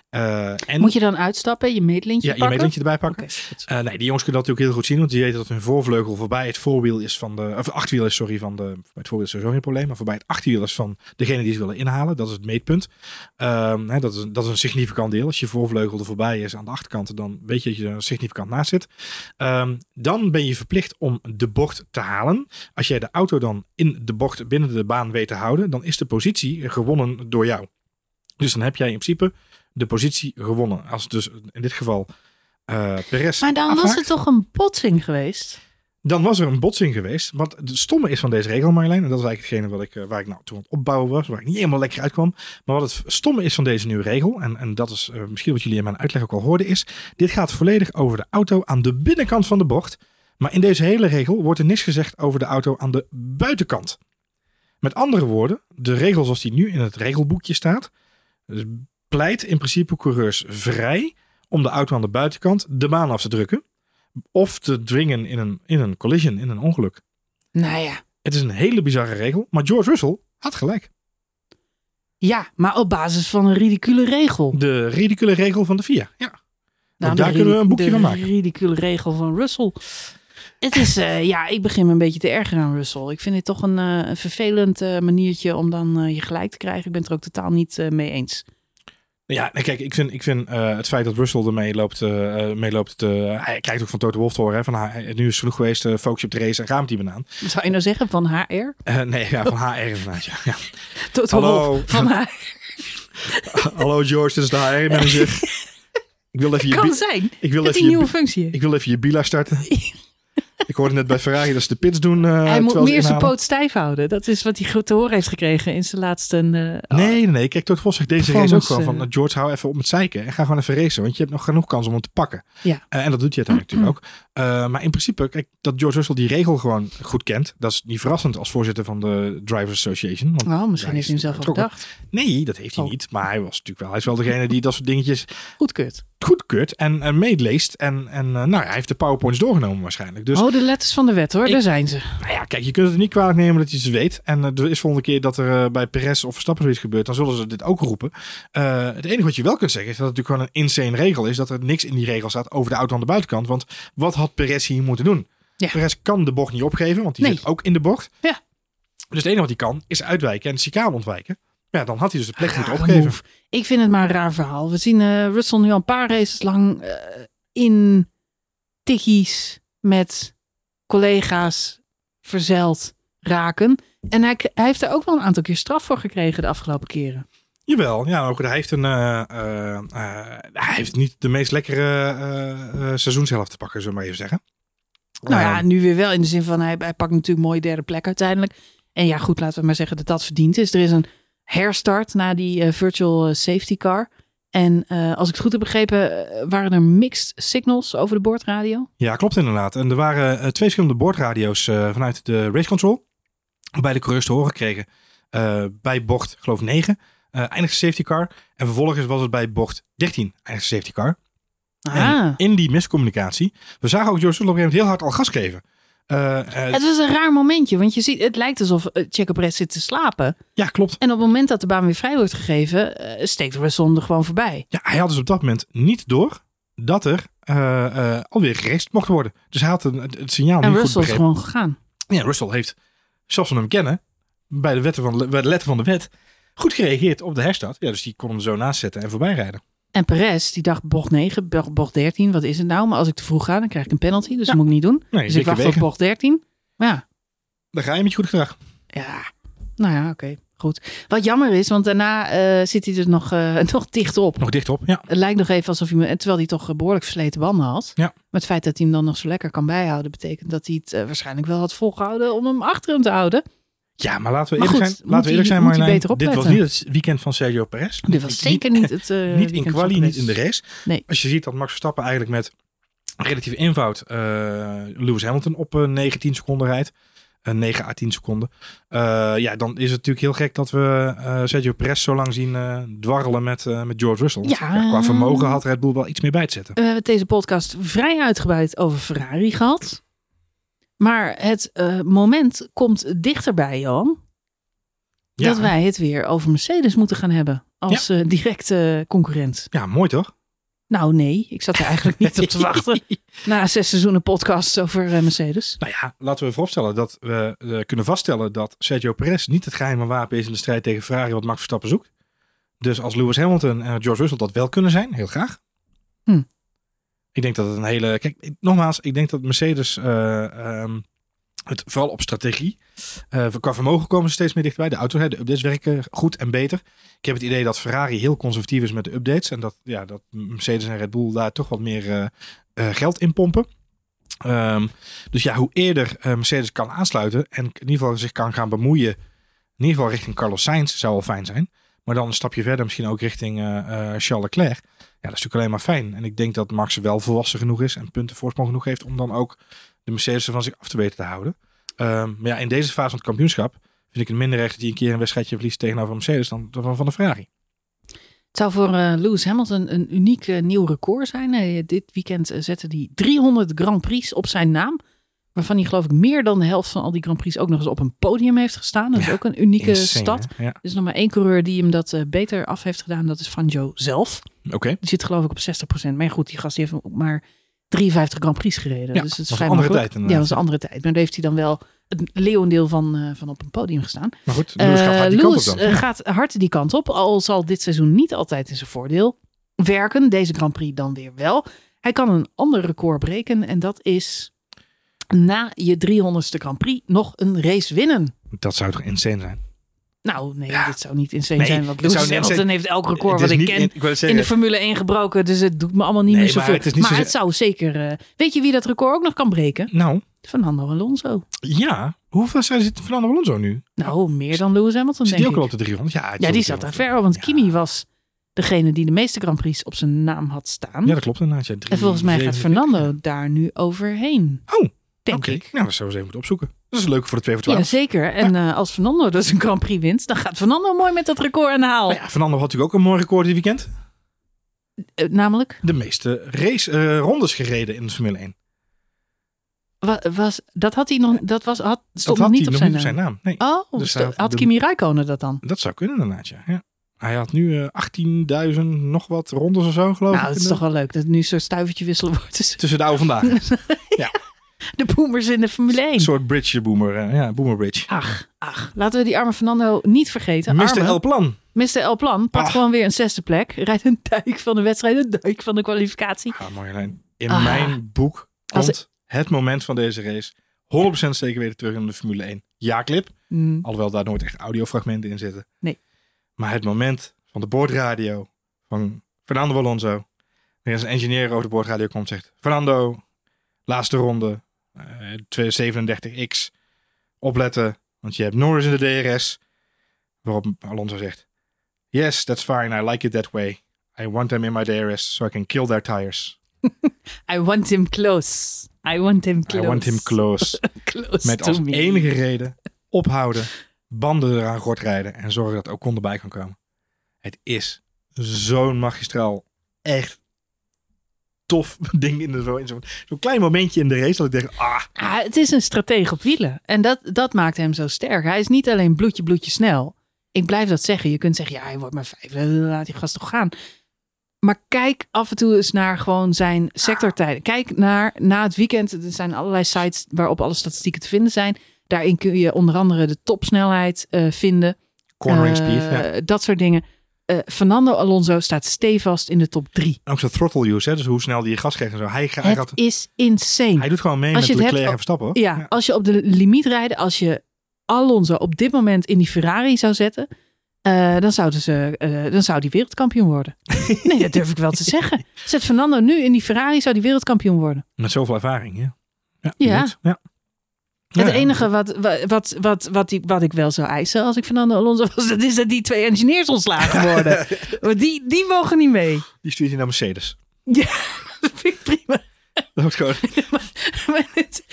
Eh, en Moet je dan uitstappen, je meetlintje ja, je pakken? meetlintje erbij pakken. Eh, nee, die jongens kunnen dat natuurlijk heel goed zien, want die weten dat hun voorvleugel voorbij het voorwiel is van de, of achterwiel is, sorry, van de, bij het voorwiel is sowieso geen probleem, maar voorbij het achterwiel is van degene die ze willen inhalen. Dat is het meetpunt. Ehm, hè, dat, is, dat is een significant deel. Als je voorvleugel er voorbij is aan de achterkant, dan weet je dat je er significant naast zit. Ehm, dan ben je verplicht om de bocht te halen. Als jij de auto dan in de bocht binnen de baan weet te houden, dan is de positie gewonnen door jou. Dus dan heb jij in principe de positie gewonnen. Als dus in dit geval eh Perez Maar dan was het toch een botsing geweest? dan was er een botsing geweest. Wat het stomme is van deze regel, Marjolein, en dat is eigenlijk hetgene wat ik, eh, waar ik nou toen aan het opbouwen was, waar ik niet helemaal lekker uitkwam. Maar wat het stomme is van deze nieuwe regel, en, en dat is eh, misschien wat jullie in mijn uitleg ook al hoorden, is dit gaat volledig over de auto aan de binnenkant van de bocht. Maar in deze hele regel wordt er niks gezegd over de auto aan de buitenkant. Met andere woorden, de regel zoals die nu in het regelboekje staat, dus pleit in principe coureurs vrij om de auto aan de buitenkant de baan af te drukken. Of te dwingen in een, in een collision, in een ongeluk. Nou ja. Het is een hele bizarre regel, maar George Russell had gelijk. Ja, maar op basis van een ridicule regel. De ridicule regel van de FIA. Ja. Nou, daar de kunnen we een boekje de van maken. ridicule regel van Russell. Het is, eh, ja, ik begin me een beetje te ergeren aan Russell. Ik vind dit toch een, eh, een vervelend eh, maniertje om dan je gelijk te krijgen. Ik ben het er ook totaal niet mee eens. Ja, nee, kijk, ik vind, ik vind eh, het feit dat Russell ermee loopt, eh, eh, mee loopt hij krijgt ook van Toto Wolff te horen, hè, van hij- nu is het genoeg geweest, focus je op de race en met die banaan. Zou je nou zeggen van HR? Nee, ja, van HR inderdaad, ja. ja. Tot Hallo. Van HR. Hallo George, dit is de HR-manager. ik wil even je, Kan zijn ik wil dat even je, nieuwe functie ik wil even je bila starten. Ik hoorde net bij Ferrari dat ze de pits doen. eh, Hij moet meer zijn poot stijf houden. Dat is wat hij goed te horen heeft gekregen in zijn laatste... eh, Nee, nee, nee. Kijk, Toto Vos zegt deze race ook gewoon van... eh. nou, George, hou even op met zeiken en ga gewoon even racen. Want je hebt nog genoeg kans om hem te pakken. Ja. En dat doet hij uiteindelijk natuurlijk ook. Eh, maar in principe, kijk, dat George Russell die regel gewoon goed kent. Dat is niet verrassend als voorzitter van de Drivers Association. Want Oh, misschien heeft hij hem zelf al bedacht. Nee, dat heeft hij Oh. niet. Maar hij was natuurlijk wel... Hij is wel degene die dat soort dingetjes Goedkeurt. goedkeurt en, en meeleest. En, en eh, nou, ja, hij heeft de powerpoints doorgenomen waarschijnlijk. Dus oh, de letters van de wet hoor, Ik- daar zijn ze. nou ja, kijk, je kunt het niet kwalijk nemen dat je ze weet. En eh, er is volgende keer dat er eh, bij Perez of Verstappen zoiets gebeurt, dan zullen ze dit ook roepen. Eh, het enige wat je wel kunt zeggen is dat het natuurlijk gewoon een insane regel is. Dat er niks in die regel staat over de auto aan de buitenkant. Want wat had Perez hier moeten doen? Ja. Perez kan de bocht niet opgeven, want die Nee. zit ook in de bocht. Ja. Dus het enige wat hij kan is uitwijken en de chicane ontwijken. Ja, dan had hij dus de plek moeten Rare opgeven. move. Ik vind het maar een raar verhaal. We zien eh, Russell nu al een paar races lang eh, in tikkies met collega's verzeild raken. En hij, hij heeft er ook wel een aantal keer straf voor gekregen de afgelopen keren. Jawel, ja, goed, hij heeft een, eh, eh, eh, hij heeft niet de meest lekkere eh, seizoenshelft te pakken, zullen we maar even zeggen. Nou ja, Ehm, nu weer wel in de zin van hij, hij pakt natuurlijk mooi derde plek uiteindelijk. En ja, goed, laten we maar zeggen dat dat verdiend is. Er is een herstart na die virtual safety car. En als ik het goed heb begrepen, waren er mixed signals over de boordradio. Ja, klopt inderdaad. En er waren twee verschillende boordradio's vanuit de race control. Bij de coureurs te horen gekregen. Eh, bij bocht, geloof ik, 9. Eh eindigde de safety car. En vervolgens was het bij bocht 13 eindigde de safety car. Ah. In die miscommunicatie. We zagen ook George Russell op een gegeven moment heel hard al gas geven. Eh, eh, Het was een raar momentje, want je ziet, het lijkt alsof Checo Perez zit te slapen. ja, klopt. En op het moment dat de baan weer vrij wordt gegeven, steekt Russell er gewoon voorbij. Ja, hij had dus op dat moment niet door dat er alweer geraced mocht worden. Dus hij had een- het, signaal en niet Russell goed is gewoon gegaan. Ja, Russell heeft, zoals we hem kennen, bij de, wetten van, bij de letter van de wet, goed gereageerd op de herstart. Ja, dus die kon hem zo naast zetten en voorbij rijden. En Perez, die dacht bocht 9, bo- bocht 13, wat is het nou? Maar als ik te vroeg ga, dan krijg ik een penalty, dus Ja. dat moet ik niet doen. Nee, Dus ik wacht op wegen. bocht 13. Maar ja, Dan ga je met je goed gedrag. ja, nou ja, oké, goed. Wat jammer is, want daarna eh, zit hij er nog, eh, nog dicht op. Nog dicht op, ja. Het lijkt nog even alsof hij, me- terwijl hij toch eh, behoorlijk versleten banden had. Ja. Maar het feit dat hij hem dan nog zo lekker kan bijhouden, betekent dat hij het eh, waarschijnlijk wel had volgehouden om hem achter hem te houden. Ja, maar laten we Maar eerlijk goed, zijn, laten we eerlijk zijn Marjolein. Dit was niet het weekend van Sergio Perez. Dit was zeker niet het eh, Niet in quali, niet in de race. Nee. Als je ziet dat Max Verstappen eigenlijk met relatief eenvoud eh, Lewis Hamilton op een 9, 10 seconden rijdt. Een 9 à 10 seconden. Eh, ja, dan is het natuurlijk heel gek dat we eh, Sergio Perez zo lang zien eh, dwarrelen met, eh, met George Russell. Ja. qua vermogen had Red Bull wel iets meer bij te zetten. We hebben deze podcast vrij uitgebreid over Ferrari gehad. Maar het eh, moment komt dichterbij, Johan. Ja, Dat wij het weer over Mercedes moeten gaan hebben. Als eh, directe concurrent. ja mooi toch? Nou nee, ik zat er eigenlijk niet op te wachten. Na zes seizoenen podcasts over eh, Mercedes. Nou ja, laten we vooropstellen dat we kunnen vaststellen dat Sergio Perez niet het geheime wapen is in de strijd tegen Ferrari wat Max Verstappen zoekt. Dus als Lewis Hamilton en George Russell dat wel kunnen zijn, heel graag. Hm. Ik denk dat het een hele. Kijk, nogmaals, ik denk dat Mercedes eh, ehm, het vooral op strategie. eh, qua vermogen komen ze steeds meer dichterbij. De auto's, hè, de updates werken goed en beter. Ik heb het idee dat Ferrari heel conservatief is met de updates. En dat, ja, dat Mercedes en Red Bull daar toch wat meer eh, geld in pompen. Ehm, dus ja, hoe eerder Mercedes kan aansluiten en in ieder geval zich kan gaan bemoeien, in ieder geval richting Carlos Sainz zou wel fijn zijn. Maar dan een stapje verder misschien ook richting eh, eh, Charles Leclerc. Ja, dat is natuurlijk alleen maar fijn. En ik denk dat Max wel volwassen genoeg is en punten voorsprong genoeg heeft om dan ook de Mercedes van zich af te weten te houden. Ehm, maar ja, in deze fase van het kampioenschap vind ik het minder recht dat hij een keer een wedstrijdje verliest tegenover Mercedes dan van, van de Ferrari. Het zou voor eh, Lewis Hamilton een uniek nieuw record zijn. Dit weekend zette hij 300 Grand Prix op zijn naam. Waarvan hij geloof ik meer dan de helft van al die Grand Prix ook nog eens op een podium heeft gestaan. Dat is Ja, ook een unieke Insane, stad. Ja. Er is nog maar één coureur die hem dat eh, beter af heeft gedaan. Dat is Van Joe zelf. Oké. Die zit geloof ik op 60%. Maar ja, goed, die gast die heeft maar 53 Grand Prix gereden. Ja, dus het is vrij een andere tijd Ja, inderdaad. dat was een andere tijd. Maar daar heeft hij dan wel het leeuwendeel van, eh, van op een podium gestaan. Maar goed, Lewis gaat Eh, hard die kant op dan. gaat hard die kant op. Al zal dit seizoen niet altijd in zijn voordeel werken. Deze Grand Prix dan weer wel. Hij kan een ander record breken. En dat is na je 300ste Grand Prix nog een race winnen. Dat zou toch insane zijn? Nou, nee, Ja. dit zou niet insane Nee, zijn. Want het Lewis Hamilton heeft elk record Het wat ik ken in- ik het de Formule 1 gebroken. Dus het doet me allemaal niet Nee, meer maar zoveel. het is niet maar het zou zeker... eh, weet je wie dat record ook nog kan breken? Nou, Fernando Alonso. ja. Hoeveel zijn zit Fernando Alonso nu? Nou, meer dan Lewis Hamilton, Zit denk die ook al op de 300? Ja, het Ja, die zat daar 300. ver, want Ja. Kimi was degene die de meeste Grand Prix op zijn naam had staan. Ja, dat klopt inderdaad. Ja, en volgens mij gaat 347. Fernando daar nu overheen. Oh, denk oké. ik. Nou, dat zouden we eens even moeten opzoeken. Dat is leuk voor de 2 voor 12. Ja, zeker. En eh, als Fernando dus een Grand Prix wint, dan gaat Fernando mooi met dat record aan de haal. Nou ja, Fernando had natuurlijk ook een mooi record dit weekend. Eh, namelijk, De meeste race eh, rondes gereden in de Formule 1. wa- was, dat had hij nog, dat was, had, stond dat had niet op zijn niet op naam. zijn naam. Nee, Oh, Dus had had de- Kimi Räikkönen dat dan? dat zou kunnen inderdaad, ja. ja. Hij had nu eh 18.000 nog wat rondes of zo, geloof Nou, ik. het is in toch wel leuk dat het nu zo'n stuivertje wisselen wordt tussen Tussen de oude vandaag. de boomers in de Formule 1. Een soort bridge boomer. eh, ja, boomer bridge. Ach, ach, laten we die arme Fernando niet vergeten. Mr. El Plan. Mr. El Plan pakt gewoon weer een zesde plek. Rijdt een duik van de wedstrijd, een duik van de kwalificatie. Ah, Marjolein. In Ah. mijn boek komt het moment van deze race 100% zeker weten terug in de Formule 1. Ja, clip. Hmm. Alhoewel daar nooit echt audiofragmenten in zitten. Nee. Maar het moment van de boordradio van Fernando Alonso. Wanneer zijn engineer over de boordradio komt zegt... Fernando, laatste ronde, 237X. Opletten, want je hebt Norris in de DRS. Waarop Alonso zegt... Yes, that's fine. I like it that way. I want them in my DRS so I can kill their tires. I want him close. I want him close. I want him close. close Met als me. enige reden ophouden, banden eraan gort rijden en zorgen dat Ocon erbij kan komen. Het is zo'n magistraal, echt tof ding in, de, zo- in zo'n zo'n klein momentje in de race dat ik denk, ah, Ah, het is een stratege op wielen. En dat, dat maakt hem zo sterk. Hij is niet alleen bloedje, bloedje snel. Ik blijf dat zeggen. Je kunt zeggen, ja, hij wordt maar vijf. Eh, Laat die gast toch gaan. Maar kijk af en toe eens naar gewoon zijn sectortijden. Kijk naar, na het weekend. Er zijn allerlei sites waarop alle statistieken te vinden zijn. Daarin kun je onder andere de topsnelheid eh, vinden. cornering Eh, speed. Ja. Dat soort dingen. Eh, Fernando Alonso staat stevast in de top drie. En ook zijn throttle use, hè, dus hoe snel die je gas krijgt en zo. Hij, hij, Het gaat, is insane. hij doet gewoon mee Als met Leclerc en Verstappen. Hoor. Ja, als je op de limiet rijden, als je Alonso op dit moment in die Ferrari zou zetten, eh, dan, zouden ze, eh, dan zou die wereldkampioen worden. nee, dat durf ik wel te zeggen. Zet Fernando nu in die Ferrari, zou die wereldkampioen worden. Met zoveel ervaring, ja. Ja. Ja. Ja. Het enige wat, wat, wat, wat, ik, wat ik wel zou eisen als ik Fernando Alonso was, dat is dat die twee engineers ontslagen worden. Want die, die mogen niet mee. Die stuurt hij naar Mercedes. Ja, dat vind ik prima. Dat wordt gewoon, het-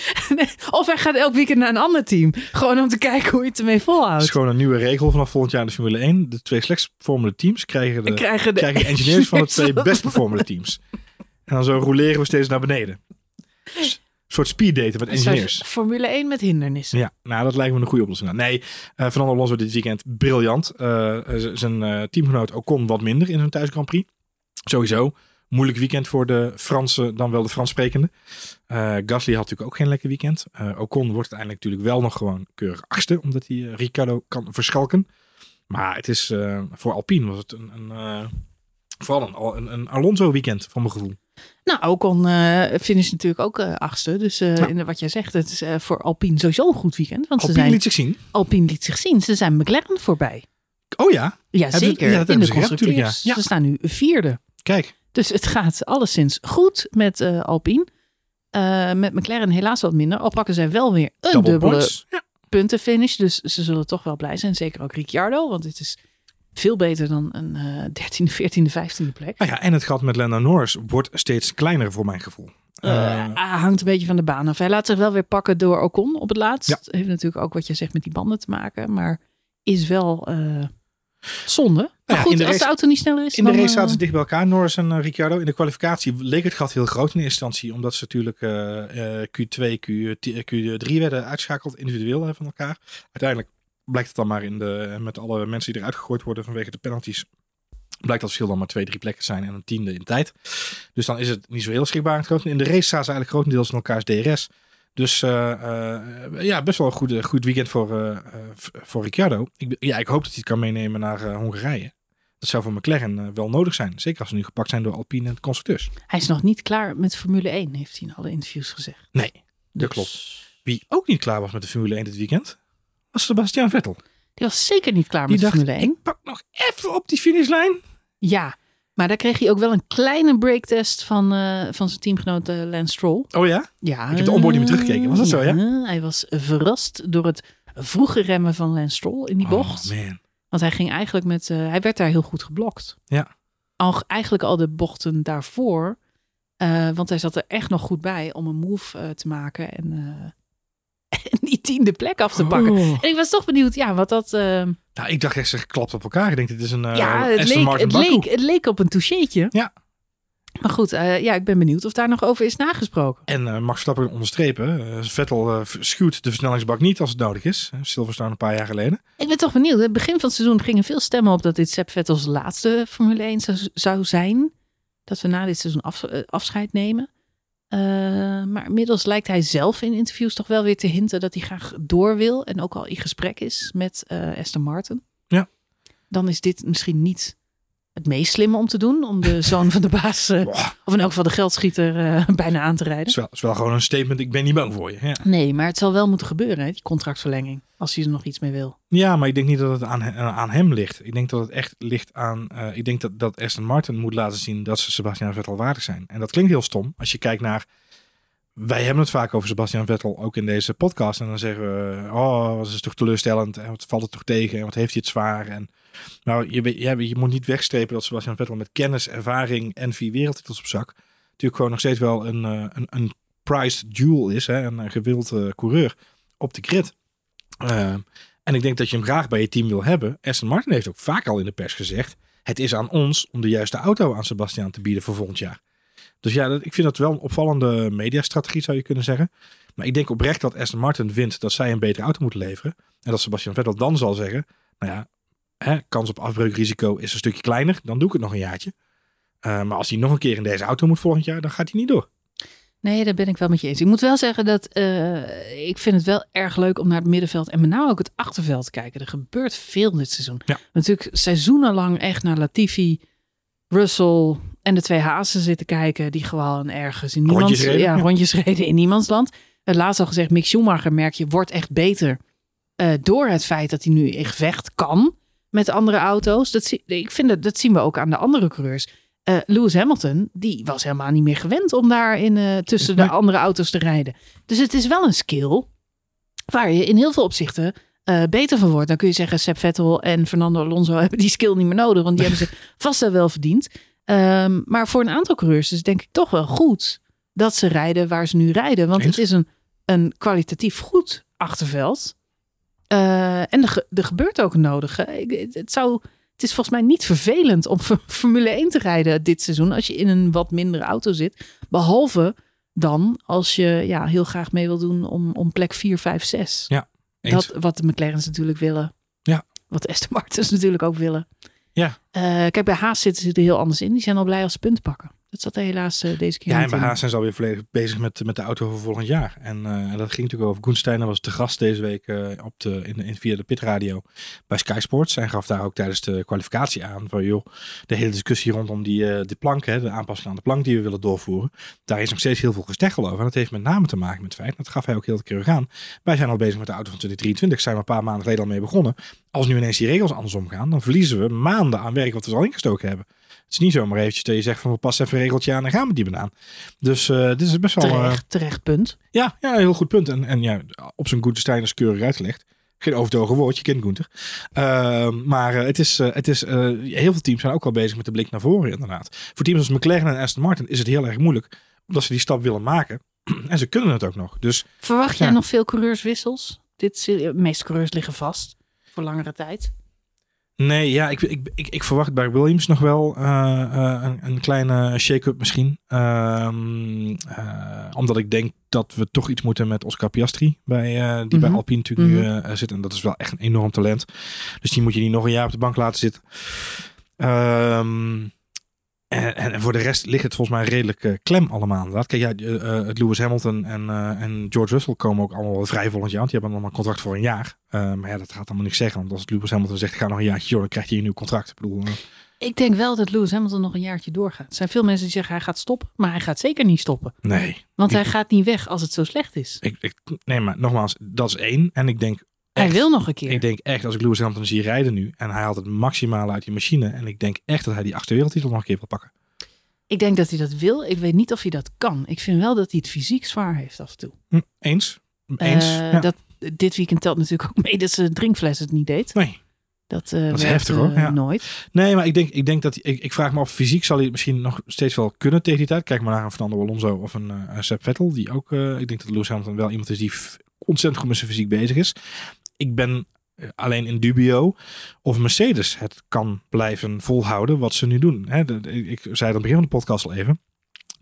Of hij gaat elk weekend naar een ander team. Gewoon om te kijken hoe je het ermee het volhoudt. is gewoon een nieuwe regel vanaf volgend jaar in de Formule 1. De twee slechts performende teams krijgen de, krijgen de, krijgen de engineers van de twee best performende teams. En dan zo roleren we steeds naar beneden. Een soort speeddaten met engineers. Formule 1 met hindernissen. Ja, nou dat lijkt me een goede oplossing. Nee, eh Fernando Alonso dit weekend briljant. Eh, z- zijn eh, teamgenoot Ocon wat minder in zijn thuis Grand Prix. Sowieso. Moeilijk weekend voor de Fransen, dan wel de Frans sprekende. Eh, Gasly had natuurlijk ook geen lekker weekend. Eh, Ocon wordt uiteindelijk natuurlijk wel nog gewoon keurig achtste, omdat hij eh, Ricciardo kan verschalken. Maar het is eh, voor Alpine was het een, een eh, vooral een, een, een Alonso weekend van mijn gevoel. Nou, Ocon eh finish natuurlijk ook eh, achtste. Dus eh, in wat jij zegt, het is voor Alpine sowieso een goed weekend. Want ze Alpine zijn, liet zich zien. Alpine liet zich zien. Ze zijn McLaren voorbij. Oh ja, Ja, Hebben ze- zeker. ja, in de ze constructeurs. ja. Ja. Ze staan nu vierde. kijk. Dus het gaat alleszins goed met Alpine. Met McLaren helaas wat minder. Al pakken zij wel weer een Double dubbele puntenfinish. Dus ze zullen toch wel blij zijn. Zeker ook Ricciardo. Want het is veel beter dan een eh 13e, 14e, 15e plek. Nou ja, en het gat met Lando Norris wordt steeds kleiner voor mijn gevoel. Ah, hangt een beetje van de baan af. Hij laat zich wel weer pakken door Ocon op het laatst. Ja. Heeft natuurlijk ook wat je zegt met die banden te maken. Maar is wel eh, zonde. Maar ja, goed, de als race- de auto niet sneller is, in de race zaten ze dicht bij elkaar, Norris en Ricciardo. In de kwalificatie leek het gat heel groot in eerste instantie. Omdat ze natuurlijk eh, eh, Q2, Q, Q3 werden uitgeschakeld individueel van elkaar. Uiteindelijk blijkt het dan maar in de, met alle mensen die eruit gegooid worden vanwege de penalties. Blijkt dat verschil dan maar twee, drie plekken zijn en een tiende in tijd. Dus dan is het niet zo heel schrikbaar. In de race staan ze eigenlijk grotendeels in elkaars DRS. Dus uh, uh, ja, best wel een goed, goed weekend voor, uh, voor Ricciardo. Ik, ja, ik hoop dat hij het kan meenemen naar Hongarije. Dat zou voor McLaren wel nodig zijn. Zeker als ze nu gepakt zijn door Alpine en constructeurs. Hij is nog niet klaar met Formule 1, heeft hij in alle interviews gezegd. Nee, dat dus... klopt. Wie ook niet klaar was met de Formule 1 dit weekend, was Sebastian Vettel. Die was zeker niet klaar met de Formule 1. Ik pak nog even op die finishlijn. Ja, maar daar kreeg hij ook wel een kleine breaktest van, uh, van zijn teamgenoot uh, Lance Stroll. Oh ja? Ja. Ik heb de onboarding weer teruggekeken. Was dat zo, ja? Hij was verrast door het vroege remmen van Lance Stroll in die bocht. Oh man. Want hij ging eigenlijk met... Uh, hij werd daar heel goed geblokt. Ja. Al, eigenlijk al de bochten daarvoor. want hij zat er echt nog goed bij om een move te maken. En, en die tiende plek af te pakken. Oh. En ik was toch benieuwd, ja, wat dat... Nou, ik dacht echt, ze klapt op elkaar. Ik denk, dit is een uh, ja, het Aston leek, Martin het leek, het leek op een toucheetje. Ja. Maar goed, uh, ja, ik ben benieuwd of daar nog over is nagesproken. En uh, Max Verstappen onderstrepen. Vettel schuwt de versnellingsbak niet als het nodig is. Silverstone een paar jaar geleden. Ik ben toch benieuwd. Het begin van het seizoen gingen veel stemmen op dat dit Sepp Vettels laatste Formule 1 zou, zou zijn. Dat we na dit seizoen af, afscheid nemen. Maar inmiddels lijkt hij zelf in interviews toch wel weer te hinten dat hij graag door wil. En ook al in gesprek is met Aston Martin. Ja. Dan is dit misschien niet het meest slimme om te doen. Om de zoon van de baas, uh, of in elk geval de geldschieter, uh, bijna aan te rijden. Het is, wel, is wel gewoon een statement, ik ben niet bang voor je. Ja. Nee, maar het zal wel moeten gebeuren, hè, die contractverlenging. Als hij er nog iets mee wil. Ja, maar ik denk niet dat het aan, aan hem ligt. Ik denk dat het echt ligt aan... Uh, ik denk dat, dat Aston Martin moet laten zien dat ze Sebastian Vettel waardig zijn. En dat klinkt heel stom. Als je kijkt naar wij hebben het vaak over Sebastian Vettel, ook in deze podcast. En dan zeggen we, oh, dat is toch teleurstellend. En wat valt het toch tegen? En wat heeft hij het zwaar? En nou, je, je, moet niet wegstrepen dat Sebastian Vettel met kennis, ervaring en vier wereldtitels op zak... natuurlijk gewoon nog steeds wel een, een, een prized jewel is. Hè? Een gewild uh, coureur op de grid. Uh, en ik denk dat je hem graag bij je team wil hebben. Aston Martin heeft ook vaak al in de pers gezegd... het is aan ons om de juiste auto aan Sebastian te bieden voor volgend jaar. Dus ja, ik vind dat wel een opvallende mediastrategie zou je kunnen zeggen. Maar ik denk oprecht dat Aston Martin vindt dat zij een betere auto moeten leveren. En dat Sebastian Vettel dan zal zeggen, nou ja, hè, kans op afbreukrisico is een stukje kleiner. Dan doe ik het nog een jaartje. Uh, maar als hij nog een keer in deze auto moet volgend jaar, dan gaat hij niet door. Nee, daar ben ik wel met je eens. Ik moet wel zeggen dat uh, ik vind het wel erg leuk om naar het middenveld en met name ook het achterveld te kijken. Er gebeurt veel dit seizoen. Ja. Natuurlijk seizoenenlang echt naar Latifi, Russell en de twee hazen zitten kijken die gewoon ergens in niemands rondjes reden, ja, rondjes reden in niemands land. Het laatst al gezegd, Mick Schumacher merk je wordt echt beter uh, door het feit dat hij nu in gevecht kan met andere auto's. Dat zie, ik vind dat, dat zien we ook aan de andere coureurs. Uh, Lewis Hamilton, die was helemaal niet meer gewend om daar in, uh, tussen de andere auto's te rijden. Dus het is wel een skill waar je in heel veel opzichten uh, beter van wordt. Dan kun je zeggen, Seb Vettel en Fernando Alonso hebben die skill niet meer nodig, want die hebben ze vast wel verdiend. Um, maar voor een aantal coureurs is denk ik toch wel goed dat ze rijden waar ze nu rijden. Want Eens? het is een, een kwalitatief goed achterveld. Uh, en er, er, gebeurt ook een nodige. Het, zou, het is volgens mij niet vervelend om Formule 1 te rijden dit seizoen als je in een wat mindere auto zit. Behalve dan als je ja, heel graag mee wil doen om, om plek 4, 5, 6. Ja, eens. Dat wat de McLaren's natuurlijk willen. Ja. Wat Aston Martins natuurlijk ook willen. Ja. Uh, kijk, bij Haas zitten ze er heel anders in. Die zijn al blij als ze punten pakken. Dat zat er helaas uh, deze keer Ja, en bij. Haas zijn ze alweer volledig bezig met, met de auto voor volgend jaar. En, uh, en dat ging natuurlijk over. Koen Steiner was te gast deze week uh, op de, in, in, via de pitradio bij Sky Sports. En gaf daar ook tijdens de kwalificatie aan van joh, de hele discussie rondom die, plank, hè, de aanpassing aan de plank die we willen doorvoeren. Daar is nog steeds heel veel gesteggel over. En dat heeft met name te maken met het feit, dat gaf hij ook heel keer aan. Wij zijn al bezig met de auto van 2023, zijn we een paar maanden geleden al mee begonnen. Als nu ineens die regels andersom gaan, dan verliezen we maanden aan werk wat we al ingestoken hebben. Is niet zomaar eventjes dat je zegt van we passen even een regeltje aan en gaan we die banaan. Dus uh, dit is best wel... Terecht, uh, terecht punt. Ja, ja, heel goed punt. En, en ja, op zijn Gunther is keurig uitgelegd. Geen overtogen woord, je kent Gunther. Uh, maar het is, het is heel veel teams zijn ook al bezig met de blik naar voren inderdaad. Voor teams als McLaren en Aston Martin is het heel erg moeilijk. Omdat ze die stap willen maken. en ze kunnen het ook nog. Dus, Verwacht jij ja. nog veel coureurswissels? Dit, de meeste coureurs liggen vast voor langere tijd. Nee, ja, ik, ik, ik, ik, verwacht bij Williams nog wel uh, uh, een, een, kleine shake-up misschien. Uh, omdat ik denk dat we toch iets moeten met Oscar Piastri, bij, die mm -hmm. bij Alpine natuurlijk mm -hmm. nu zit. En dat is wel echt een enorm talent. Dus die moet je niet nog een jaar op de bank laten zitten. Ehm, en, en voor de rest ligt het volgens mij redelijk uh, klem allemaal inderdaad. Kijk, ja, uh, Lewis Hamilton en, uh, en George Russell komen ook allemaal vrij volgend jaar. Want die hebben allemaal een contract voor een jaar. maar ja, dat gaat allemaal niks zeggen. Want als Lewis Hamilton zegt, ga nog een jaartje joh, dan krijg je een nieuw contract. Ik bedoel... Ik denk wel dat Lewis Hamilton nog een jaartje doorgaat. Er zijn veel mensen die zeggen hij gaat stoppen, maar hij gaat zeker niet stoppen. Nee. Want hij gaat niet weg als het zo slecht is. Ik, ik, nee, maar nogmaals, dat is één. En ik denk hij wil nog een keer. Ik denk echt, als ik Lewis Hamilton zie rijden nu en hij haalt het maximale uit die machine. En ik denk echt dat hij die achterwereldtitel nog een keer wil pakken. Ik denk dat hij dat wil. Ik weet niet of hij dat kan. Ik vind wel dat hij het fysiek zwaar heeft af en toe. Hm, eens. Eens. Uh, ja. dat, dit weekend telt natuurlijk ook mee dat zijn drinkfles het niet deed. Nee. Dat, uh, dat is heftig hoor. Ja. Nooit. Nee, maar ik denk, ik denk dat ik, ik vraag me af, fysiek zal hij het misschien nog steeds wel kunnen tegen die tijd. Kijk maar naar een Fernando Alonso of een Sepp Vettel. Die ook, ik denk dat Lewis Hamilton wel iemand is die ontzettend goed met zijn fysiek bezig is. Ik ben alleen in dubio of Mercedes het kan blijven volhouden wat ze nu doen. Hè, ik zei het aan het begin van de podcast al even.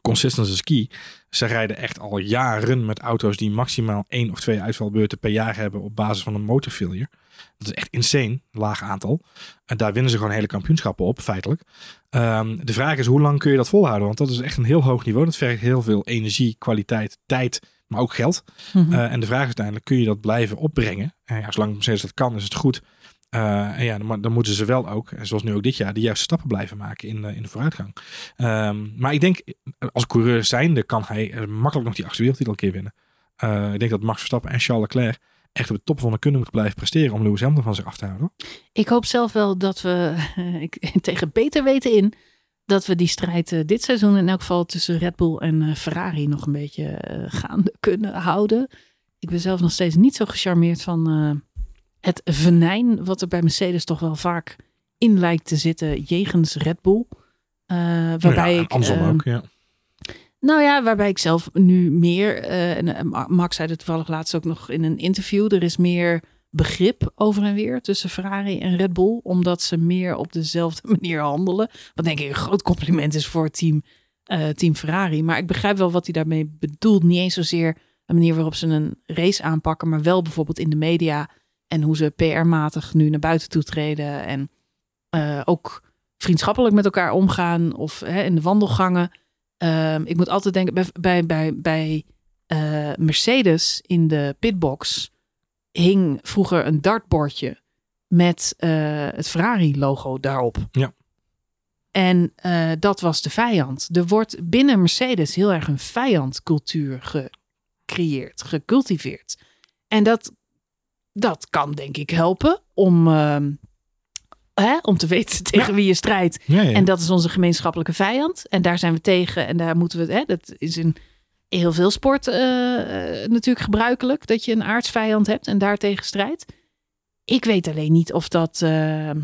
Consistency ski. Ze rijden echt al jaren met auto's die maximaal één of twee uitvalbeurten per jaar hebben op basis van een motorfailure. Dat is echt insane, laag aantal. En daar winnen ze gewoon hele kampioenschappen op, feitelijk. Um, de vraag is, hoe lang kun je dat volhouden? Want dat is echt een heel hoog niveau. Dat vergt heel veel energie, kwaliteit, tijd, maar ook geld. Mm -hmm. uh, en de vraag is uiteindelijk, kun je dat blijven opbrengen? En ja, zolang Mercedes dat kan, is het goed. Uh, en ja, dan, dan, moeten ze wel ook, zoals nu ook dit jaar, de juiste stappen blijven maken in, uh, in de vooruitgang. Um, maar ik denk, als coureur zijnde kan hij makkelijk nog die achterwereldtitel een keer winnen. Uh, ik denk dat Max Verstappen en Charles Leclerc echt op de top van de kunnen moeten blijven presteren om Lewis Hamilton van zich af te houden. Ik hoop zelf wel dat we ik, tegen beter weten in dat we die strijd uh, dit seizoen in elk geval tussen Red Bull en uh, Ferrari nog een beetje uh, gaande kunnen houden. Ik ben zelf nog steeds niet zo gecharmeerd van het venijn wat er bij Mercedes toch wel vaak in lijkt te zitten jegens Red Bull. waarbij ja, ik andersom ook, ja. Nou ja, waarbij ik zelf nu meer, en Max zei het toevallig laatst ook nog in een interview, er is meer begrip over en weer tussen Ferrari en Red Bull, omdat ze meer op dezelfde manier handelen. Wat denk ik een groot compliment is voor team, uh, team Ferrari. Maar ik begrijp wel wat hij daarmee bedoelt. Niet eens zozeer de manier waarop ze een race aanpakken, maar wel bijvoorbeeld in de media en hoe ze PR-matig nu naar buiten toe treden en uh, ook vriendschappelijk met elkaar omgaan of hè, in de wandelgangen. Um, ik moet altijd denken bij, bij, bij, bij uh, Mercedes in de pitbox hing vroeger een dartbordje met uh, het Ferrari-logo daarop. Ja. En uh, dat was de vijand. Er wordt binnen Mercedes heel erg een vijandcultuur gecreëerd, gecultiveerd. En dat, dat kan denk ik helpen om Hè, om te weten tegen ja. wie je strijdt. Ja, ja. En dat is onze gemeenschappelijke vijand. En daar zijn we tegen. En daar moeten we. Hè, dat is in heel veel sport uh, natuurlijk gebruikelijk. Dat je een aardsvijand hebt en daartegen strijdt. Ik weet alleen niet of dat uh,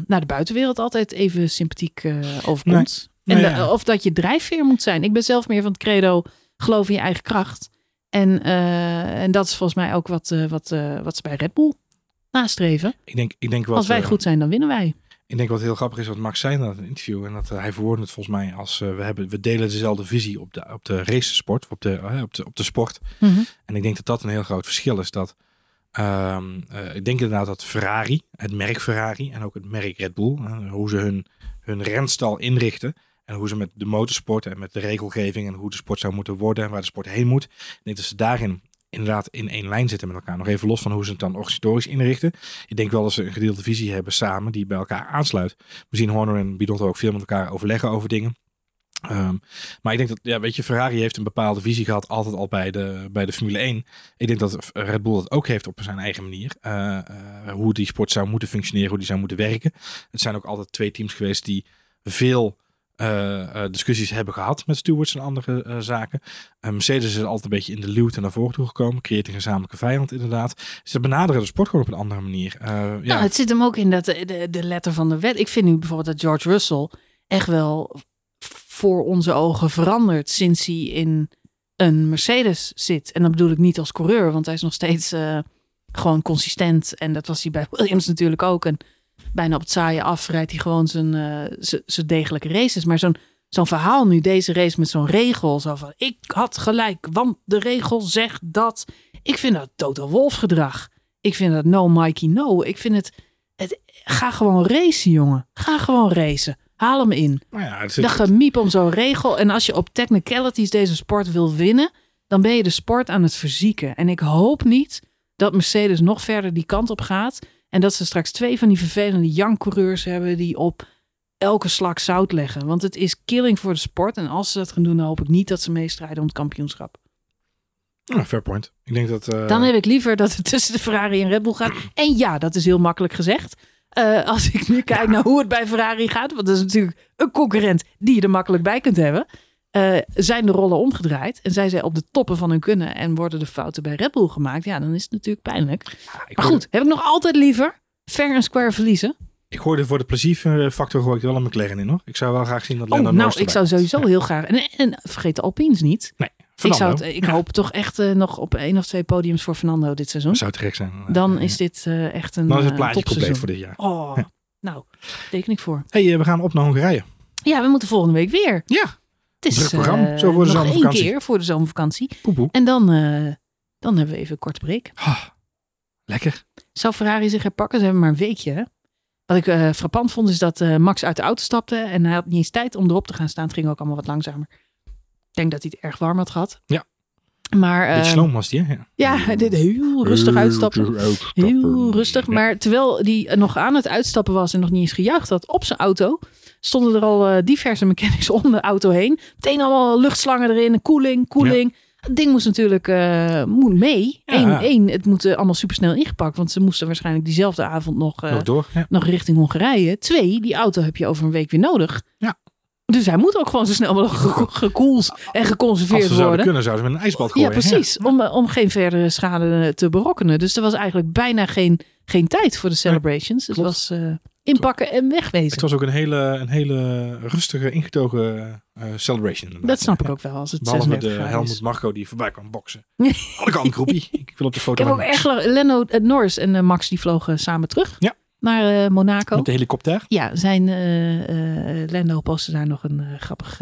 naar de buitenwereld altijd even sympathiek uh, overkomt. Nee. En ja. of dat je drijfveer moet zijn. Ik ben zelf meer van het credo geloof in je eigen kracht. En, en dat is volgens mij ook wat, wat, wat ze bij Red Bull nastreven. Ik denk, ik denk wat, Als wij eh, goed zijn, dan winnen wij. Ik denk wat heel grappig is wat Max zei in dat interview. En dat eh, hij verwoordde het volgens mij als eh, we, hebben, we delen dezelfde visie op de, op de racesport, op de, eh, op, de, op de sport. Mhm. En ik denk dat dat een heel groot verschil is. Dat, ehm, eh, ik denk inderdaad dat Ferrari, het merk Ferrari en ook het merk Red Bull, hoe ze hun, hun renstal inrichten. En hoe ze met de motorsport en met de regelgeving en hoe de sport zou moeten worden en waar de sport heen moet. Ik denk dat ze daarin inderdaad in één lijn zitten met elkaar. Nog even los van hoe ze het dan organisatorisch inrichten. Ik denk wel dat ze een gedeelde visie hebben samen die bij elkaar aansluit. We zien Horner en Binotto ook veel met elkaar overleggen over dingen. Ehm, maar ik denk dat, ja, weet je, Ferrari heeft een bepaalde visie gehad, altijd al bij de, bij de Formule 1. Ik denk dat Red Bull dat ook heeft op zijn eigen manier. Uh, uh, hoe die sport zou moeten functioneren, hoe die zou moeten werken. Het zijn ook altijd twee teams geweest die veel uh, uh, discussies hebben gehad met stewards en andere uh, zaken. Mercedes is altijd een beetje in de luwte naar voren toe gekomen. Creëert een gezamenlijke vijand inderdaad. Ze benaderen de sport gewoon op een andere manier. ja. Nou, het zit hem ook in dat de, de letter van de wet. Ik vind nu bijvoorbeeld dat George Russell echt wel voor onze ogen verandert sinds hij in een Mercedes zit. En dat bedoel ik niet als coureur, want hij is nog steeds gewoon consistent. En dat was hij bij Williams natuurlijk ook. Bijna op het saaie af rijdt hij gewoon zijn, uh, zijn degelijke races. Maar zo'n zo'n verhaal nu, deze race met zo'n regel. Zo van, ik had gelijk, want de regel zegt dat. Ik vind dat totaal wolfgedrag. Ik vind dat no Mikey no. Ik vind het, het ga gewoon racen jongen. Ga gewoon racen. Haal hem in. Maar ja, het zit- De gemiep om zo'n regel. En als je op technicalities deze sport wil winnen, dan ben je de sport aan het verzieken. En ik hoop niet dat Mercedes nog verder die kant op gaat. En dat ze straks twee van die vervelende jankcoureurs hebben die op elke slag zout leggen. Want het is killing voor de sport. En als ze dat gaan doen, dan hoop ik niet dat ze meestrijden om het kampioenschap. Ja, fair point. Ik denk dat... eh, Dan heb ik liever dat het tussen de Ferrari en Red Bull gaat. En ja, dat is heel makkelijk gezegd. Eh, als ik nu kijk naar hoe het bij Ferrari gaat, want dat is natuurlijk een concurrent die je er makkelijk bij kunt hebben, eh, zijn de rollen omgedraaid en zijn zij op de toppen van hun kunnen en worden de fouten bij Red Bull gemaakt, ja, dan is het natuurlijk pijnlijk. Maar hoorde- goed, heb ik nog altijd liever fair en square verliezen. Ik hoorde voor de plezierfactor gooi ik wel een McLaren in hoor. Ik zou wel graag zien dat Oh, Lando nou, ik zou sowieso heel graag. En, en vergeet de Alpines niet. komt. Ik, zou het, ik hoop toch echt eh, nog op één of twee podiums voor Fernando dit seizoen. Dat zou te gek zijn. Dan Ja. is dit eh, echt een Dan is het eh, plaatje compleet voor dit jaar. Oh, nou, teken ik voor. hey, eh, we gaan op naar Hongarije. Ja, we moeten volgende week weer. Ja, Het is Druk programma, eh, zo voor de nog één zomervakantie. keer voor de zomervakantie. En dan, eh, dan hebben we even een korte break. Ah, lekker. Zou Ferrari zich herpakken? Ze hebben maar een weekje. hè? Wat ik eh, frappant vond is dat eh, Max uit de auto stapte. En hij had niet eens tijd om erop te gaan staan. Het ging ook allemaal wat langzamer. Ik denk dat hij het erg warm had gehad. Ja. Maar eh, sloom was die, hè? Ja. ja, hij deed heel rustig uitstappen. Heel rustig. Ja. Maar terwijl die nog aan het uitstappen was en nog niet eens gejuicht had op zijn auto, stonden er al eh, diverse mechanics om de auto heen. Meteen allemaal luchtslangen erin, koeling, koeling. Het ding moest natuurlijk moet mee. Ja. Eén, één, het moet eh, allemaal supersnel ingepakt, want ze moesten waarschijnlijk diezelfde avond nog, Nog door. Ja. nog richting Hongarije. Twee, die auto heb je over een week weer nodig. Ja. Dus hij moet ook gewoon zo snel mogelijk ge- gekoeld en Als geconserveerd ze zouden worden. kunnen, zouden ze met een ijsbad Ja, gooien. precies. Om, om geen verdere schade te berokkenen. Dus er was eigenlijk bijna geen, geen tijd voor de celebrations. het klopt. was eh, inpakken en wegwezen. Het was ook een hele, een hele rustige, ingetogen eh, celebration. inderdaad. Dat snap ik ook wel als het Behalve 36 de Helmut. Marco die voorbij kwam boksen. Alle kant groepie. Ik wil op de Ik foto heb ook echt Leno eh, Norris en Max die vlogen samen terug Ja. naar Monaco. Met de helikopter. Ja, zijn eh Lando postte daar nog een grappig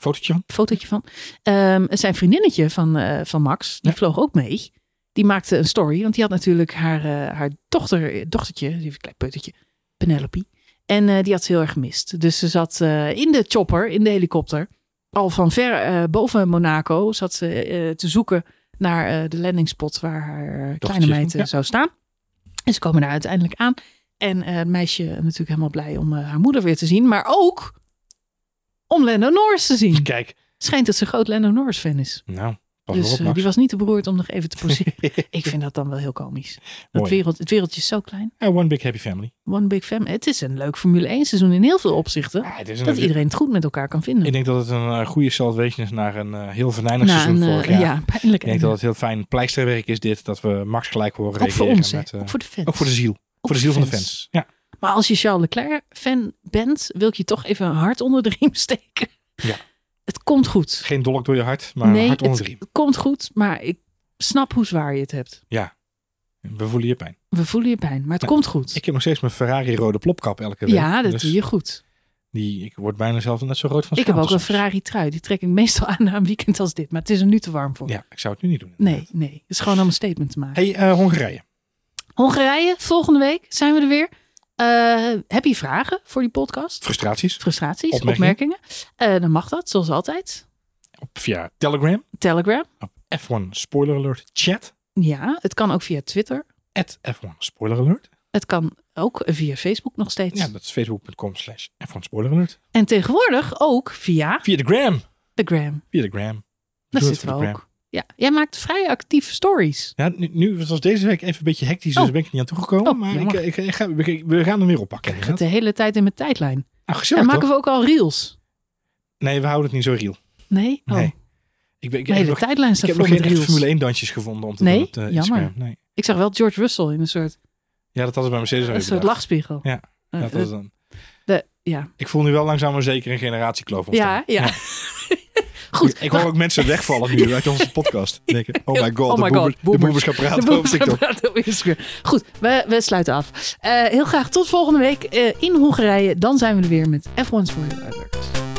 Fotootje van. fotootje van. Ehm, zijn vriendinnetje van, van Max, die Ja. vloog ook mee. Die maakte een story, want die had natuurlijk haar, eh, haar dochter, dochtertje, die heeft een klein peutertje, Penelope. En eh, die had ze heel erg gemist. Dus ze zat eh, in de chopper, in de helikopter, al van ver boven Monaco, zat ze te zoeken naar de landingspot waar haar kleine meid ja. zou staan. En ze komen daar uiteindelijk aan. En het meisje natuurlijk helemaal blij om haar moeder weer te zien, maar ook om Lando Norris te zien. Kijk. Schijnt dat ze groot Lando Norris fan is. Nou, pas Dus op eh, die was niet te beroerd om nog even te poseren. ik vind dat dan wel heel komisch. Dat wereld, het wereldje is zo klein. One big happy family. One big family. Het is een leuk Formule 1 seizoen in heel veel opzichten. Ja, een, Dat iedereen het goed met elkaar kan vinden. Ik denk dat het een eh, goede salvation is naar een eh, heel venijnig Na seizoen een, vorig jaar. ja, pijnlijk. Ik denk dat het heel fijn pleisterwerk is dit. Dat we Max gelijk horen ook voor ons, met, ook voor de fans. ook voor de ziel. voor de ziel van de fans. Ja. Maar als je Charles Leclerc fan bent, wil ik je toch even een hart onder de riem steken. Ja. Het komt goed. Geen dolk door je hart, maar nee, hart onder het, komt goed, maar ik snap hoe zwaar je het hebt. We voelen je pijn. We voelen je pijn, maar het Ja, komt goed. Ik heb nog steeds mijn Ferrari rode plopkap elke week. ja, dat Dus doe je goed. Die, ik word bijna zelf net zo rood van Ik heb ook een. Ferrari trui. Die trek ik meestal aan na een weekend als dit. Maar het is er nu te warm voor. Ja, ik zou het nu niet doen. Nee, nee. Het is gewoon om een statement te maken. Hey, eh, Hongarije. Hongarije, volgende week zijn we er weer. Eh, heb je vragen voor die podcast? Frustraties. Frustraties, Opmerkingen? opmerkingen? Eh, dan mag dat, zoals altijd. Op, via Telegram. Telegram. Op F1 Spoiler Alert Chat. Ja, het kan ook via Twitter. At F1 Spoiler Alert. Het kan ook via Facebook nog steeds. Ja, dat is facebook.com slash F1 Spoiler Alert. En tegenwoordig ook via Via de gram. de Gram. Via de gram. Daar zitten we de ook. Ja, jij maakt vrij actieve stories. Ja, nu, nu het was deze week even een beetje hectisch, dus Oh. ben ik niet aan toegekomen. Oh, maar ik, ik, ik ga, we, we gaan hem weer oppakken. Ik de hele tijd in mijn tijdlijn. Gezellig En maken toch? we ook al reels? Nee, we houden het niet zo real. Nee? Oh, Nee. Ik, ben, ik, heb nog, tijdlijn ik staat heb vol nog geen reels. Formule 1 dansjes gevonden om te Nee? doen op de Jammer. Nee. Ik zag wel George Russell in een soort, Ja, dat hadden we bij Mercedes een soort lachspiegel. Ja, Eh, Dat was dan. de, ja. Ik voel nu wel langzaam maar zeker een generatiekloof ontstaan. Ja, ja. Goed. Ik hoor ook mensen wegvallen nu uit onze podcast. Denken, oh my god, Oh de, my boemer- God, de boomers. gaan praten De TikTok. op Instagram. Goed, we, we sluiten af. Eh, heel graag tot volgende week eh, in Hongarije. Dan zijn we er weer met F1 Spoiler Alert.